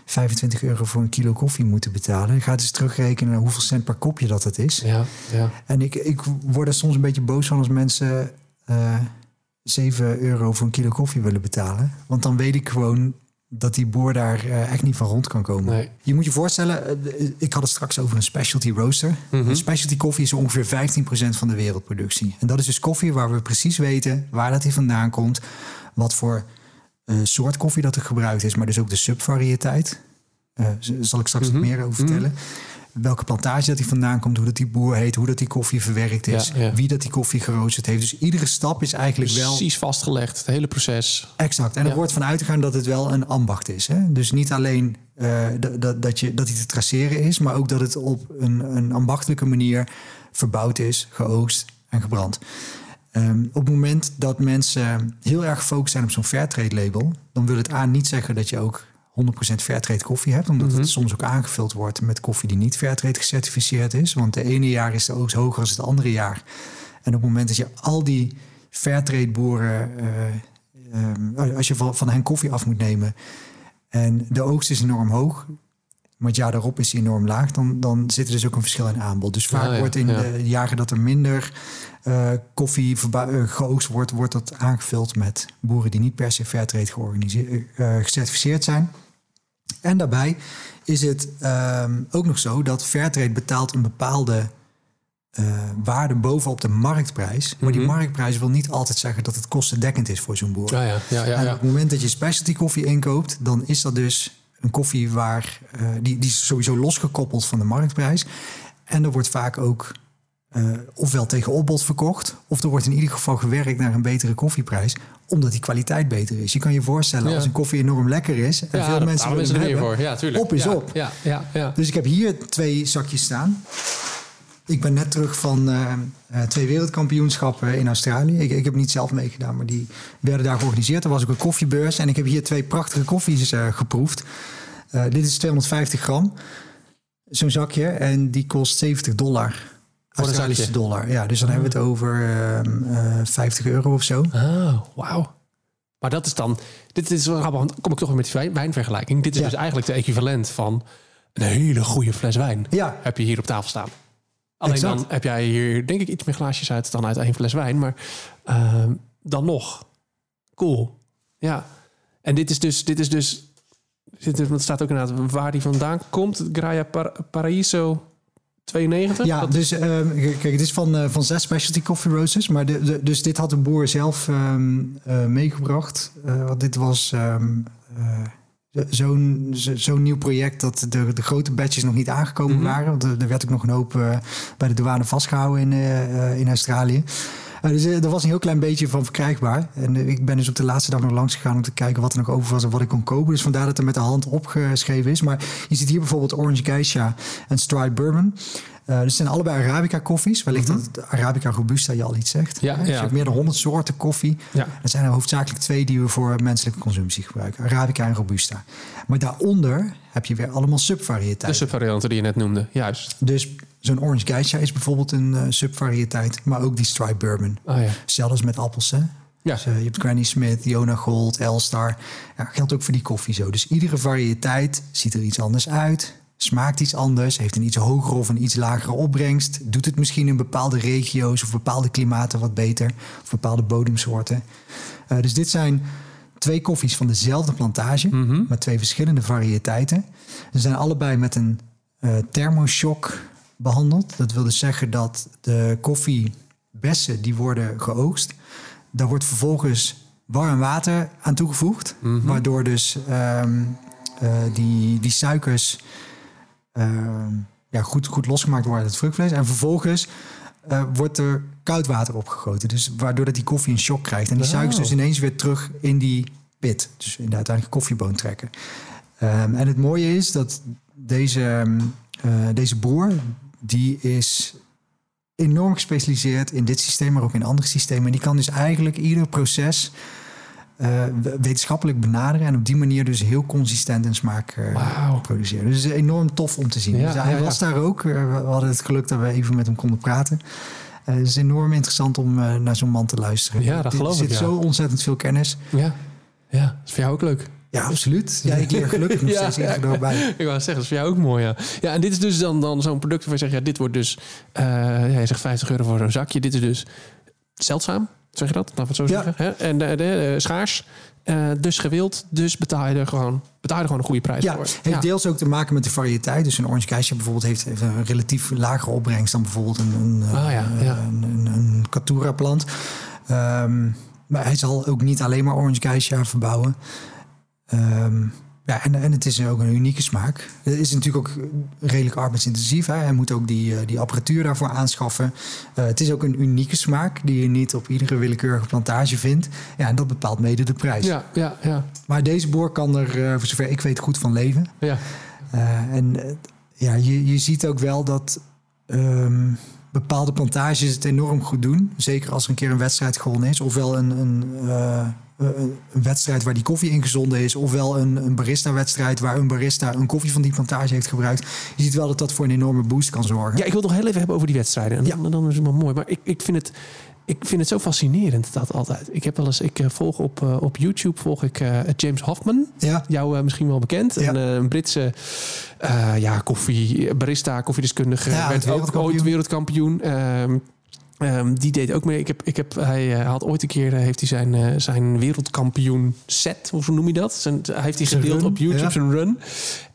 25 euro voor een kilo koffie moeten betalen. Ik ga dus terugrekenen naar hoeveel cent per kopje dat het is. Ja. Ja. En ik, ik word er soms een beetje boos van als mensen eh 7 euro voor een kilo koffie willen betalen. Want dan weet ik gewoon dat die boer daar eh, echt niet van rond kan komen. Nee. Je moet je voorstellen, eh, ik had het straks over een specialty roaster. Mhm. Een specialty koffie is ongeveer 15% van de wereldproductie. En dat is dus koffie waar we precies weten waar dat die vandaan komt. Wat voor eh, soort koffie dat er gebruikt is, maar dus ook de subvariëteit. Eh z- zal ik straks Mhm. wat meer over vertellen. Welke plantage dat die vandaan komt, hoe dat die boer heet, hoe dat die koffie verwerkt is, Ja, ja. wie dat die koffie geroosterd heeft. Dus iedere stap is eigenlijk wel Precies vastgelegd. Het hele proces. Exact. En er Ja. wordt van uitgegaan dat het wel een ambacht is. Hè? Dus niet alleen eh, dat, dat, dat, je, dat hij te traceren is, maar ook dat het op een, een ambachtelijke manier verbouwd is, geoogst en gebrand. Ehm, op het moment dat mensen heel erg gefocust zijn op zo'n Fairtrade label, dan wil het A niet zeggen dat je ook 100% Fairtrade koffie hebt, omdat Mhm. het soms ook aangevuld wordt met koffie die niet Fairtrade gecertificeerd is. Want de ene jaar is de oogst hoger dan het andere jaar. En op het moment dat je al die Fairtrade boeren, eh, ehm, als je van, van hen koffie af moet nemen en de oogst is enorm hoog, maar het jaar daarop is die enorm laag, dan, dan zit er dus ook een verschil in aanbod. Dus vaak Ja, ja, wordt in ja. de jaren dat er minder eh, koffie eh, geoogst wordt, wordt dat aangevuld met boeren die niet per se Fairtrade georganiseerd, eh, gecertificeerd zijn. En daarbij is het ehm, ook nog zo dat Fairtrade betaalt een bepaalde eh, waarde bovenop de marktprijs. Maar die Mhm. marktprijs wil niet altijd zeggen dat het kostendekkend is voor zo'n boer. Ja, ja, ja, ja. En op het moment dat je specialty koffie inkoopt, dan is dat dus een koffie waar eh, die, die is sowieso losgekoppeld van de marktprijs. En er wordt vaak ook eh, ofwel tegen opbod verkocht, of er wordt in ieder geval gewerkt naar een betere koffieprijs, omdat die kwaliteit beter is. Je kan je voorstellen Ja. als een koffie enorm lekker is en Ja, veel mensen willen mensen er hebben, voor. Ja, tuurlijk. op is ja, op. Ja, ja, ja. Dus ik heb hier twee zakjes staan. Ik ben net terug van eh, eh, twee wereldkampioenschappen in Australië. Ik, ik heb niet zelf meegedaan, maar die werden daar georganiseerd. Er was ook een koffiebeurs en ik heb hier twee prachtige koffies geproefd. Dit is 250 gram, zo'n zakje. En die kost 70 dollar. Australische dollar. Ja, dus dan hebben we het over ehm, eh, 50 euro of zo. Oh, wauw. Maar dat is dan... Dit is wel grappig, want dan kom ik toch weer met die wijn- wijnvergelijking. Dit is Ja. dus eigenlijk de equivalent van een hele goede fles wijn. Ja, Heb je hier op tafel staan. Alleen Exact. dan heb jij hier denk ik iets meer glaasjes uit dan uit één fles wijn. Maar ehm, dan nog. Cool. Ja. En dit is dus... Dit is dus dit is, want het staat ook inderdaad waar die vandaan komt. Graia Par- Paraíso 92. Ja, Dat- dus ehm, kijk, het is van, eh, van zes specialty coffee roasters. Maar de, de- dus dit had de boer zelf ehm, eh, meegebracht. Eh, want dit was eh, zo'n zo- nieuw project dat de, de grote batches nog niet aangekomen Mhm. waren. Want er, er werd ook nog een hoop bij de douane vastgehouden in, in Australië. Eh, dus eh, er was een heel klein beetje van verkrijgbaar. En eh, ik ben dus op de laatste dag nog langs gegaan om te kijken wat er nog over was en wat ik kon kopen. Dus vandaar dat er met de hand opgeschreven is. Maar je ziet hier bijvoorbeeld Orange Geisha en Stride Bourbon. Eh dus het zijn allebei Arabica koffies. Wellicht dat het Arabica Robusta je al iets zegt. Ja, Eh, Je hebt meer dan 100 soorten koffie. ja. Er zijn er hoofdzakelijk twee die we voor menselijke consumptie gebruiken. Arabica en Robusta. Maar daaronder heb je weer allemaal De subvariëteiten. subvarianten die je net noemde. Juist. Dus zo'n Orange Geisha is bijvoorbeeld een eh, subvariëteit. Maar ook die Stride Bourbon. Oh ja. Zelfs met appels, hè? Ja. Dus, eh, je hebt Granny Smith, Jona Gold, Elstar. Ja, geldt ook voor die koffie zo. Dus iedere variëteit ziet er iets anders uit. Smaakt iets anders, heeft een iets hogere of een iets lagere opbrengst, doet het misschien in bepaalde regio's of bepaalde klimaten wat beter, of bepaalde bodemsoorten. Uh, dus dit zijn twee koffies van dezelfde plantage, Mhm. met twee verschillende variëteiten. Ze zijn allebei met een uh, thermoshock behandeld. Dat wil dus zeggen dat de koffiebessen die worden geoogst, daar wordt vervolgens warm water aan toegevoegd, Mhm. waardoor dus um, uh, die, die suikers ja, goed, goed losgemaakt worden uit het vruchtvlees. En vervolgens uh, wordt er koud water opgegoten. Dus waardoor dat die koffie een shock krijgt. En die Oh. suikers dus ineens weer terug in die pit. Dus in de uiteindelijke koffieboon trekken. Um, en het mooie is dat deze, uh, deze boer... die is enorm gespecialiseerd in dit systeem... maar ook in andere systemen. En die kan dus eigenlijk ieder proces... Uh, wetenschappelijk benaderen en op die manier dus heel consistent en smaak uh, wow. produceren. Dus het is enorm tof om te zien. Ja, dus hij ja, ja. was daar ook. Uh, we hadden het geluk dat we even met hem konden praten. het is enorm interessant om naar zo'n man te luisteren. Ja, dat geloof er zit ik, ja. zo ontzettend veel kennis. Ja, ja dat is voor jou ook leuk. Ja, absoluut. Ja, ik leer gelukkig nog steeds dag bij. Ik wou zeggen, dat is voor jou ook mooi, ja. Ja, en dit is dus dan, dan zo'n product waarvan je zegt... ja, dit wordt dus... Uh, ja, je zegt 50 euro voor zo'n zakje. Dit is dus zeldzaam. Zeg je dat? Laten we het zo Ja. zeggen. Hè? En de, de, de, schaars. Uh, dus gewild. Dus betaal je er gewoon, betaal je er gewoon een goede prijs ja, voor. heeft Ja. deels ook te maken met de variëteit. Dus een orange cash bijvoorbeeld heeft, heeft een relatief lagere opbrengst dan bijvoorbeeld een, een, Ah, ja, ja. een, een, plant. Um, maar hij zal ook niet alleen maar orange geisha verbouwen. Um, ja, en, en het is ook een unieke smaak. Het is natuurlijk ook redelijk arbeidsintensief. Hè? Hij moet ook die, uh, die apparatuur daarvoor aanschaffen. Uh, het is ook een unieke smaak die je niet op iedere willekeurige plantage vindt. Ja, en dat bepaalt mede de prijs. Ja, ja, ja. Maar deze boer kan er, uh, voor zover ik weet, goed van leven. ja. en ja, je, je ziet ook wel dat um, bepaalde plantages het enorm goed doen. Zeker als er een keer een wedstrijd gewonnen is. Ofwel een, een uh, een wedstrijd waar die koffie ingezonden is, ofwel een, een barista-wedstrijd waar een barista een koffie van die plantage heeft gebruikt. Je ziet wel dat dat voor een enorme boost kan zorgen. Ja, ik wil nog heel even hebben over die wedstrijden. En Ja. dan, dan is het wel mooi. Maar ik, ik vind het. Ik vind het zo fascinerend dat altijd. Ik heb wel eens, ik eh, volg op, uh, op YouTube volg ik uh, James Hoffman. Ja. Jou uh, misschien wel bekend. Ja. Een, een Britse ja, koffie, barista, koffiedeskundige. Ja, werd ook ooit wereldkampioen. Um, Um, die deed ook mee. Ik heb, ik heb, hij had ooit een keer heeft hij zijn, zijn wereldkampioen set, hoe noem je dat? Zijn, hij heeft hij gedeeld op YouTube, ja. zijn run.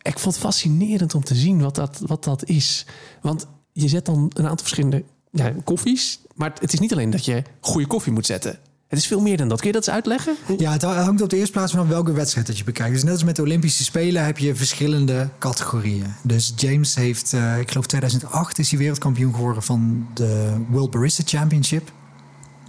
Ik vond het fascinerend om te zien wat dat, wat dat is. Want je zet dan een aantal verschillende ja, koffies. Maar het is niet alleen dat je goede koffie moet zetten. Het is veel meer dan dat. Kun je dat eens uitleggen? Ja, het hangt op de eerste plaats van welke wedstrijd dat je bekijkt. Dus net als met de Olympische Spelen heb je verschillende categorieën. Dus James heeft, uh, ik geloof 2008 is hij wereldkampioen geworden van de World Barista Championship.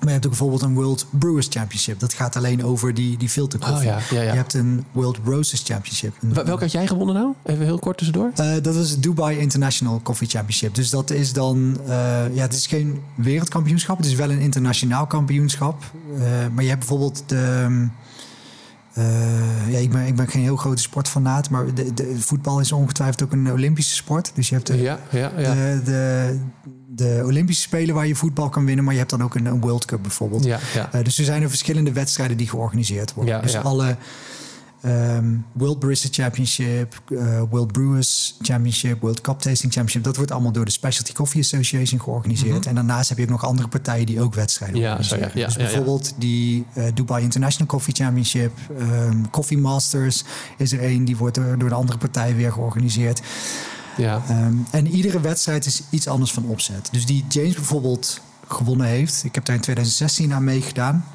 Maar je hebt ook bijvoorbeeld een World Brewers Championship. Dat gaat alleen over die, die filterkoffie. Oh, ja, ja, ja. Je hebt een World Roasters Championship. Welke had jij gewonnen nou? Even heel kort tussendoor. Uh, dat was het Dubai International Coffee Championship. Dus dat is dan... Uh, ja, het is geen wereldkampioenschap. Het is wel een internationaal kampioenschap. Uh, maar je hebt bijvoorbeeld de... Uh, ja, ik, ben, ik ben geen heel grote sportfanaat, maar de, de, voetbal is ongetwijfeld ook een Olympische sport. Dus je hebt de, ja, ja, ja. de, de, de Olympische Spelen waar je voetbal kan winnen, maar je hebt dan ook een, een World Cup bijvoorbeeld. Ja, ja. Uh, dus er zijn er verschillende wedstrijden die georganiseerd worden. Dus alle um, World Barista Championship, uh, World Brewers Championship, World Cup Tasting Championship, dat wordt allemaal door de Specialty Coffee Association georganiseerd. Mhm. En daarnaast heb je ook nog andere partijen die ook wedstrijden Ja, organiseren. ja, dus ja, bijvoorbeeld die uh, Dubai International Coffee Championship, um, Coffee Masters is er één, die wordt door, de andere partijen weer georganiseerd. ja. Um, en iedere wedstrijd is iets anders van opzet. Dus die James bijvoorbeeld gewonnen heeft. Ik heb daar in 2016 aan meegedaan.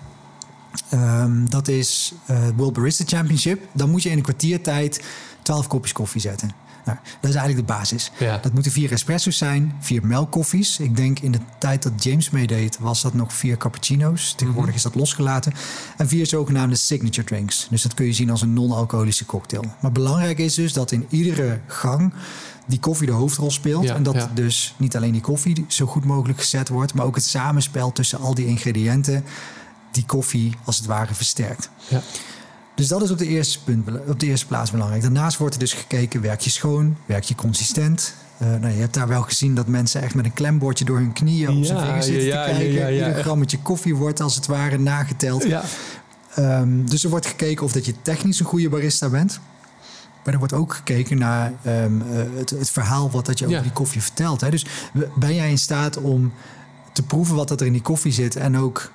Um, dat is uh, World Barista Championship. Dan moet je in een kwartiertijd 12 kopjes koffie zetten. Nou, dat is eigenlijk de basis. Ja. Dat moeten vier espresso's zijn, vier melkkoffies. Ik denk in de tijd dat James meedeed, was dat nog vier cappuccino's. Tegenwoordig is dat losgelaten. En vier zogenaamde signature drinks. Dus dat kun je zien als een non-alcoholische cocktail. Maar belangrijk is dus dat in iedere gang die koffie de hoofdrol speelt. Ja, en dat ja. dus niet alleen die koffie zo goed mogelijk gezet wordt, maar ook het samenspel tussen al die ingrediënten die koffie als het ware versterkt. Ja. Dus dat is op de, eerste punt, op de eerste plaats belangrijk. Daarnaast wordt er dus gekeken, werk je schoon, werk je consistent. Uh, nou, je hebt daar wel gezien dat mensen echt met een klembordje door hun knieën op Ja, zijn vingers zitten ja, te kijken. Ieder grammetje koffie wordt als het ware nageteld. Ja. Um, dus er wordt gekeken of dat je technisch een goede barista bent. Maar er wordt ook gekeken naar ehm, eh, het, het verhaal wat dat je over die koffie vertelt. Hè? Dus ben jij in staat om te proeven wat dat er in die koffie zit en ook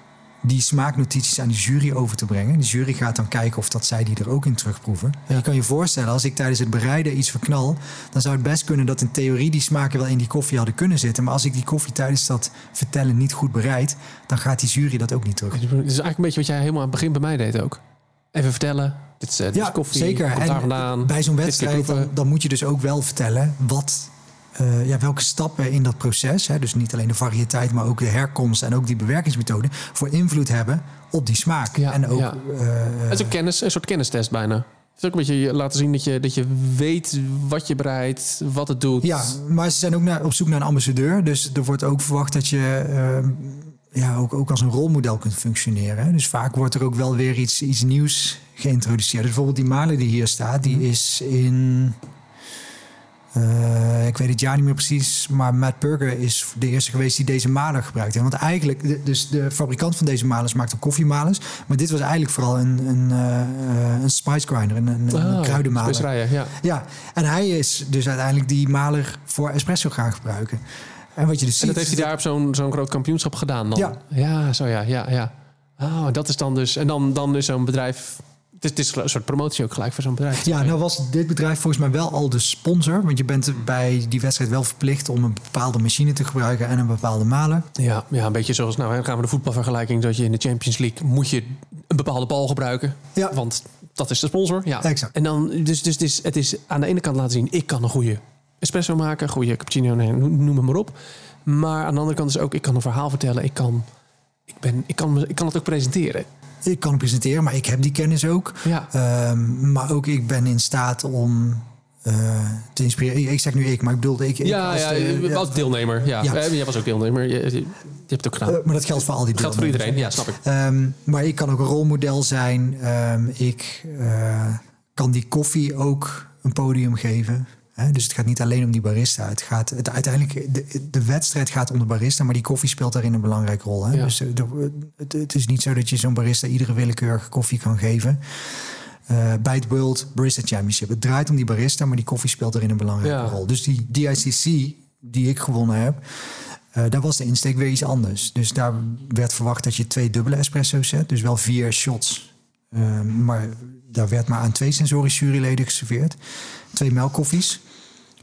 die smaaknotities aan die jury over te brengen. Die jury gaat dan kijken of dat zij die er ook in terugproeven. En je kan je voorstellen, als ik tijdens het bereiden iets verknal, dan zou het best kunnen dat in theorie die smaken wel in die koffie hadden kunnen zitten. Maar als ik die koffie tijdens dat vertellen niet goed bereid, dan gaat die jury dat ook niet terug. Het is eigenlijk een beetje wat jij helemaal aan het begin bij mij deed ook. Even vertellen, dit is, eh, dit is koffie, zeker. komt daar vandaan. bij zo'n wedstrijd dan, dan moet je dus ook wel vertellen wat, eh, ja, welke stappen in dat proces, hè, dus niet alleen de variëteit, maar ook de herkomst en ook die bewerkingsmethode, voor invloed hebben op die smaak. Ja, en ook, ja. eh, Het is ook kennis, een soort kennistest bijna. Het is ook een beetje laten zien dat je, dat je weet wat je bereidt, wat het doet. ja, maar ze zijn ook naar, op zoek naar een ambassadeur. Dus er wordt ook verwacht dat je eh, ja, ook, ook als een rolmodel kunt functioneren. hè. Dus vaak wordt er ook wel weer iets, iets nieuws geïntroduceerd. Dus bijvoorbeeld die malen die hier staat, die Mhm. is in... eh, ik weet het jaar niet meer precies, maar Matt Burger is de eerste geweest die deze maler gebruikte. Want eigenlijk, de, dus de fabrikant van deze malers maakte koffiemalers. Maar dit was eigenlijk vooral een, een, eh, een spice grinder, een, een, een kruidenmaler. specerijen, ja. Ja, en hij is dus uiteindelijk die maler voor espresso gaan gebruiken. En wat je dus En ziet... dat heeft hij daar op zo'n zo'n groot kampioenschap gedaan dan? Ja. Ja, zo ja, ja, ja. Oh, dat is dan dus... En dan, dan is zo'n bedrijf... Het is, het is een soort promotie ook gelijk voor zo'n bedrijf. Ja, nou was dit bedrijf volgens mij wel al de sponsor. Want je bent bij die wedstrijd wel verplicht om een bepaalde machine te gebruiken en een bepaalde maler. Ja, ja, een beetje zoals... Nou, gaan we de voetbalvergelijking... dat je in de Champions League moet je een bepaalde bal gebruiken. Ja. Want dat is de sponsor. Ja. Exact. En dan... Dus, dus het, is, het is aan de ene kant laten zien... ik kan een goede espresso maken, goede cappuccino, nee, noem het maar op. Maar aan de andere kant is ook... ik kan een verhaal vertellen, ik kan... Ik, ben, ik, kan, ik kan het ook presenteren. Ik kan presenteren, maar ik heb die kennis ook. Ja. Ehm, maar ook ik ben in staat om eh, te inspireren. Ik- Ik zeg nu ik, maar ik bedoel ik. ik Ja, als ja, de- was deelnemer. Ja. Ja. Eh, Jij was ook deelnemer. Je, je, je hebt het ook gedaan. Eh, maar dat geldt voor al die Dat geldt voor iedereen. Ja, snap ik. Ehm, maar ik kan ook een rolmodel zijn. Ehm, ik eh, kan die koffie ook een podium geven. Dus het gaat niet alleen om die barista. Het gaat het, uiteindelijk, de, de wedstrijd gaat om de barista, maar die koffie speelt daarin een belangrijke rol. Hè? Ja. Dus eh, de- het, het is niet zo dat je zo'n barista iedere willekeurige koffie kan geven. Eh, bij het World Barista Championship. Het draait om die barista, maar die koffie speelt daarin een belangrijke Ja. rol. Dus die DICC die ik gewonnen heb, eh, daar was de insteek weer iets anders. Dus daar werd verwacht dat je twee dubbele espresso's zet. Dus wel vier shots. Maar daar werd maar aan twee sensorisch juryleden geserveerd. Twee melkkoffies.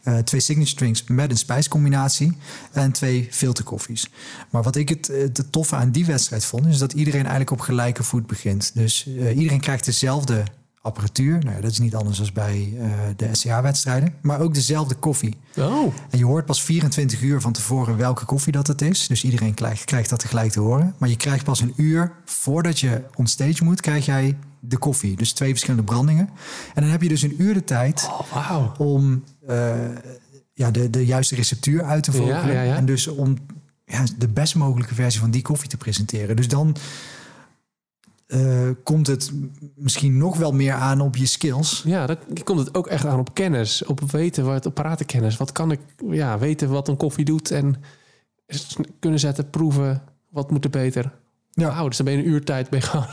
Eh, twee signature drinks met een spijscombinatie. En twee filterkoffies. Maar wat ik het, het toffe aan die wedstrijd vond... is dat iedereen eigenlijk op gelijke voet begint. Dus eh, iedereen krijgt dezelfde apparatuur. Nou, ja, dat is niet anders dan bij eh, de SCA-wedstrijden. Maar ook dezelfde koffie. Oh, En je hoort pas 24 uur van tevoren welke koffie dat het is. Dus iedereen krijgt, krijgt dat tegelijk te horen. Maar je krijgt pas een uur voordat je onstage moet, krijg jij de koffie. Dus twee verschillende brandingen. En dan heb je dus een uur de tijd oh om eh, ja, de, de juiste receptuur uit te vogelen. Ja, ja, ja. En dus om ja, de best mogelijke versie van die koffie te presenteren. Dus dan eh, komt het misschien nog wel meer aan op je skills. Ja, dat komt het ook echt aan op kennis. Op weten wat apparatenkennis. Wat kan ik ja, weten wat een koffie doet en kunnen zetten, proeven. Wat moet er beter? Ja. Wauw, dus dan ben je een uur tijd ben je gewoon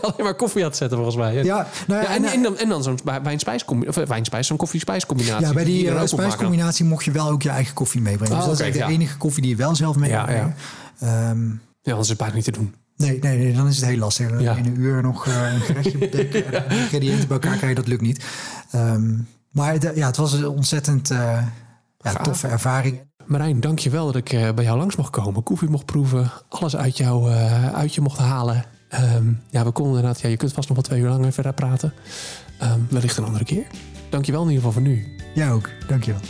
alleen maar koffie aan het zetten volgens mij. Ja, nou ja, Ja, en, en- en dan, en dan zo'n wijn-spijscombinatie, of eh, wijn-spijs, zo'n koffie-spijscombinatie. Ja, bij die uh, maken kan. spijscombinatie mocht je wel ook je eigen koffie meebrengen. Oh, dus dat is de ja. enige koffie die je wel zelf mee Ja, brengen. Ehm, Ja, anders is het bijna niet te doen. nee, nee, nee, dan is het heel lastig. Dan Ja. In een uur nog eh, een gerechtje bedenken. en de ingrediënten bij elkaar krijgen, dat lukt niet. Ehm, maar ja, het was een ontzettend eh, ja, toffe ervaring. Marijn, dank je wel dat ik eh, bij jou langs mocht komen. Koffie mocht proeven, alles uit, jou, eh, uit je mocht halen. Ehm, ja, we konden inderdaad... Ja, je kunt vast nog wel twee uur langer verder praten. Ehm, wellicht een andere keer. Dank je wel in ieder geval voor nu. Jij ook, dankjewel.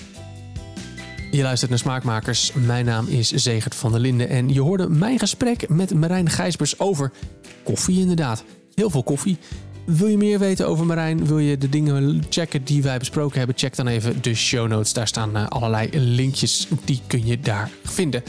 Je luistert naar Smaakmakers. Mijn naam is Zegert van der Linden. En je hoorde mijn gesprek met Marijn Gijsbers over koffie inderdaad. Heel veel koffie. Wil je meer weten over Marijn? Wil je de dingen checken die wij besproken hebben? Check dan even de show notes. Daar staan eh, allerlei linkjes. Die kun je daar vinden.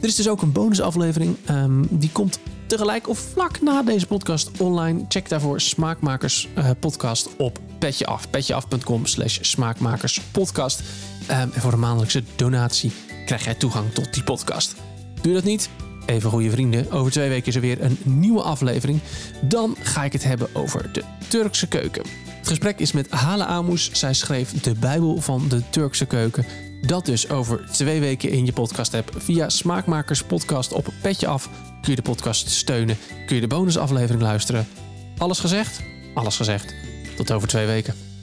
Er is dus ook een bonusaflevering. Ehm, die komt tegelijk of vlak na deze podcast online. Check daarvoor Smaakmakers eh, podcast op Petje Af. Petjeaf.com slash smaakmakerspodcast. Ehm, en voor een maandelijkse donatie krijg jij toegang tot die podcast. Doe je dat niet? Even goede vrienden, over twee weken is er weer een nieuwe aflevering. Dan ga ik het hebben over de Turkse keuken. Het gesprek is met Hala Amus. Zij schreef de Bijbel van de Turkse keuken. Dat dus over twee weken in je podcast app. Via Smaakmakers Podcast op Petje Af kun je de podcast steunen. Kun je de bonusaflevering luisteren. Alles gezegd? Alles gezegd. Tot over twee weken.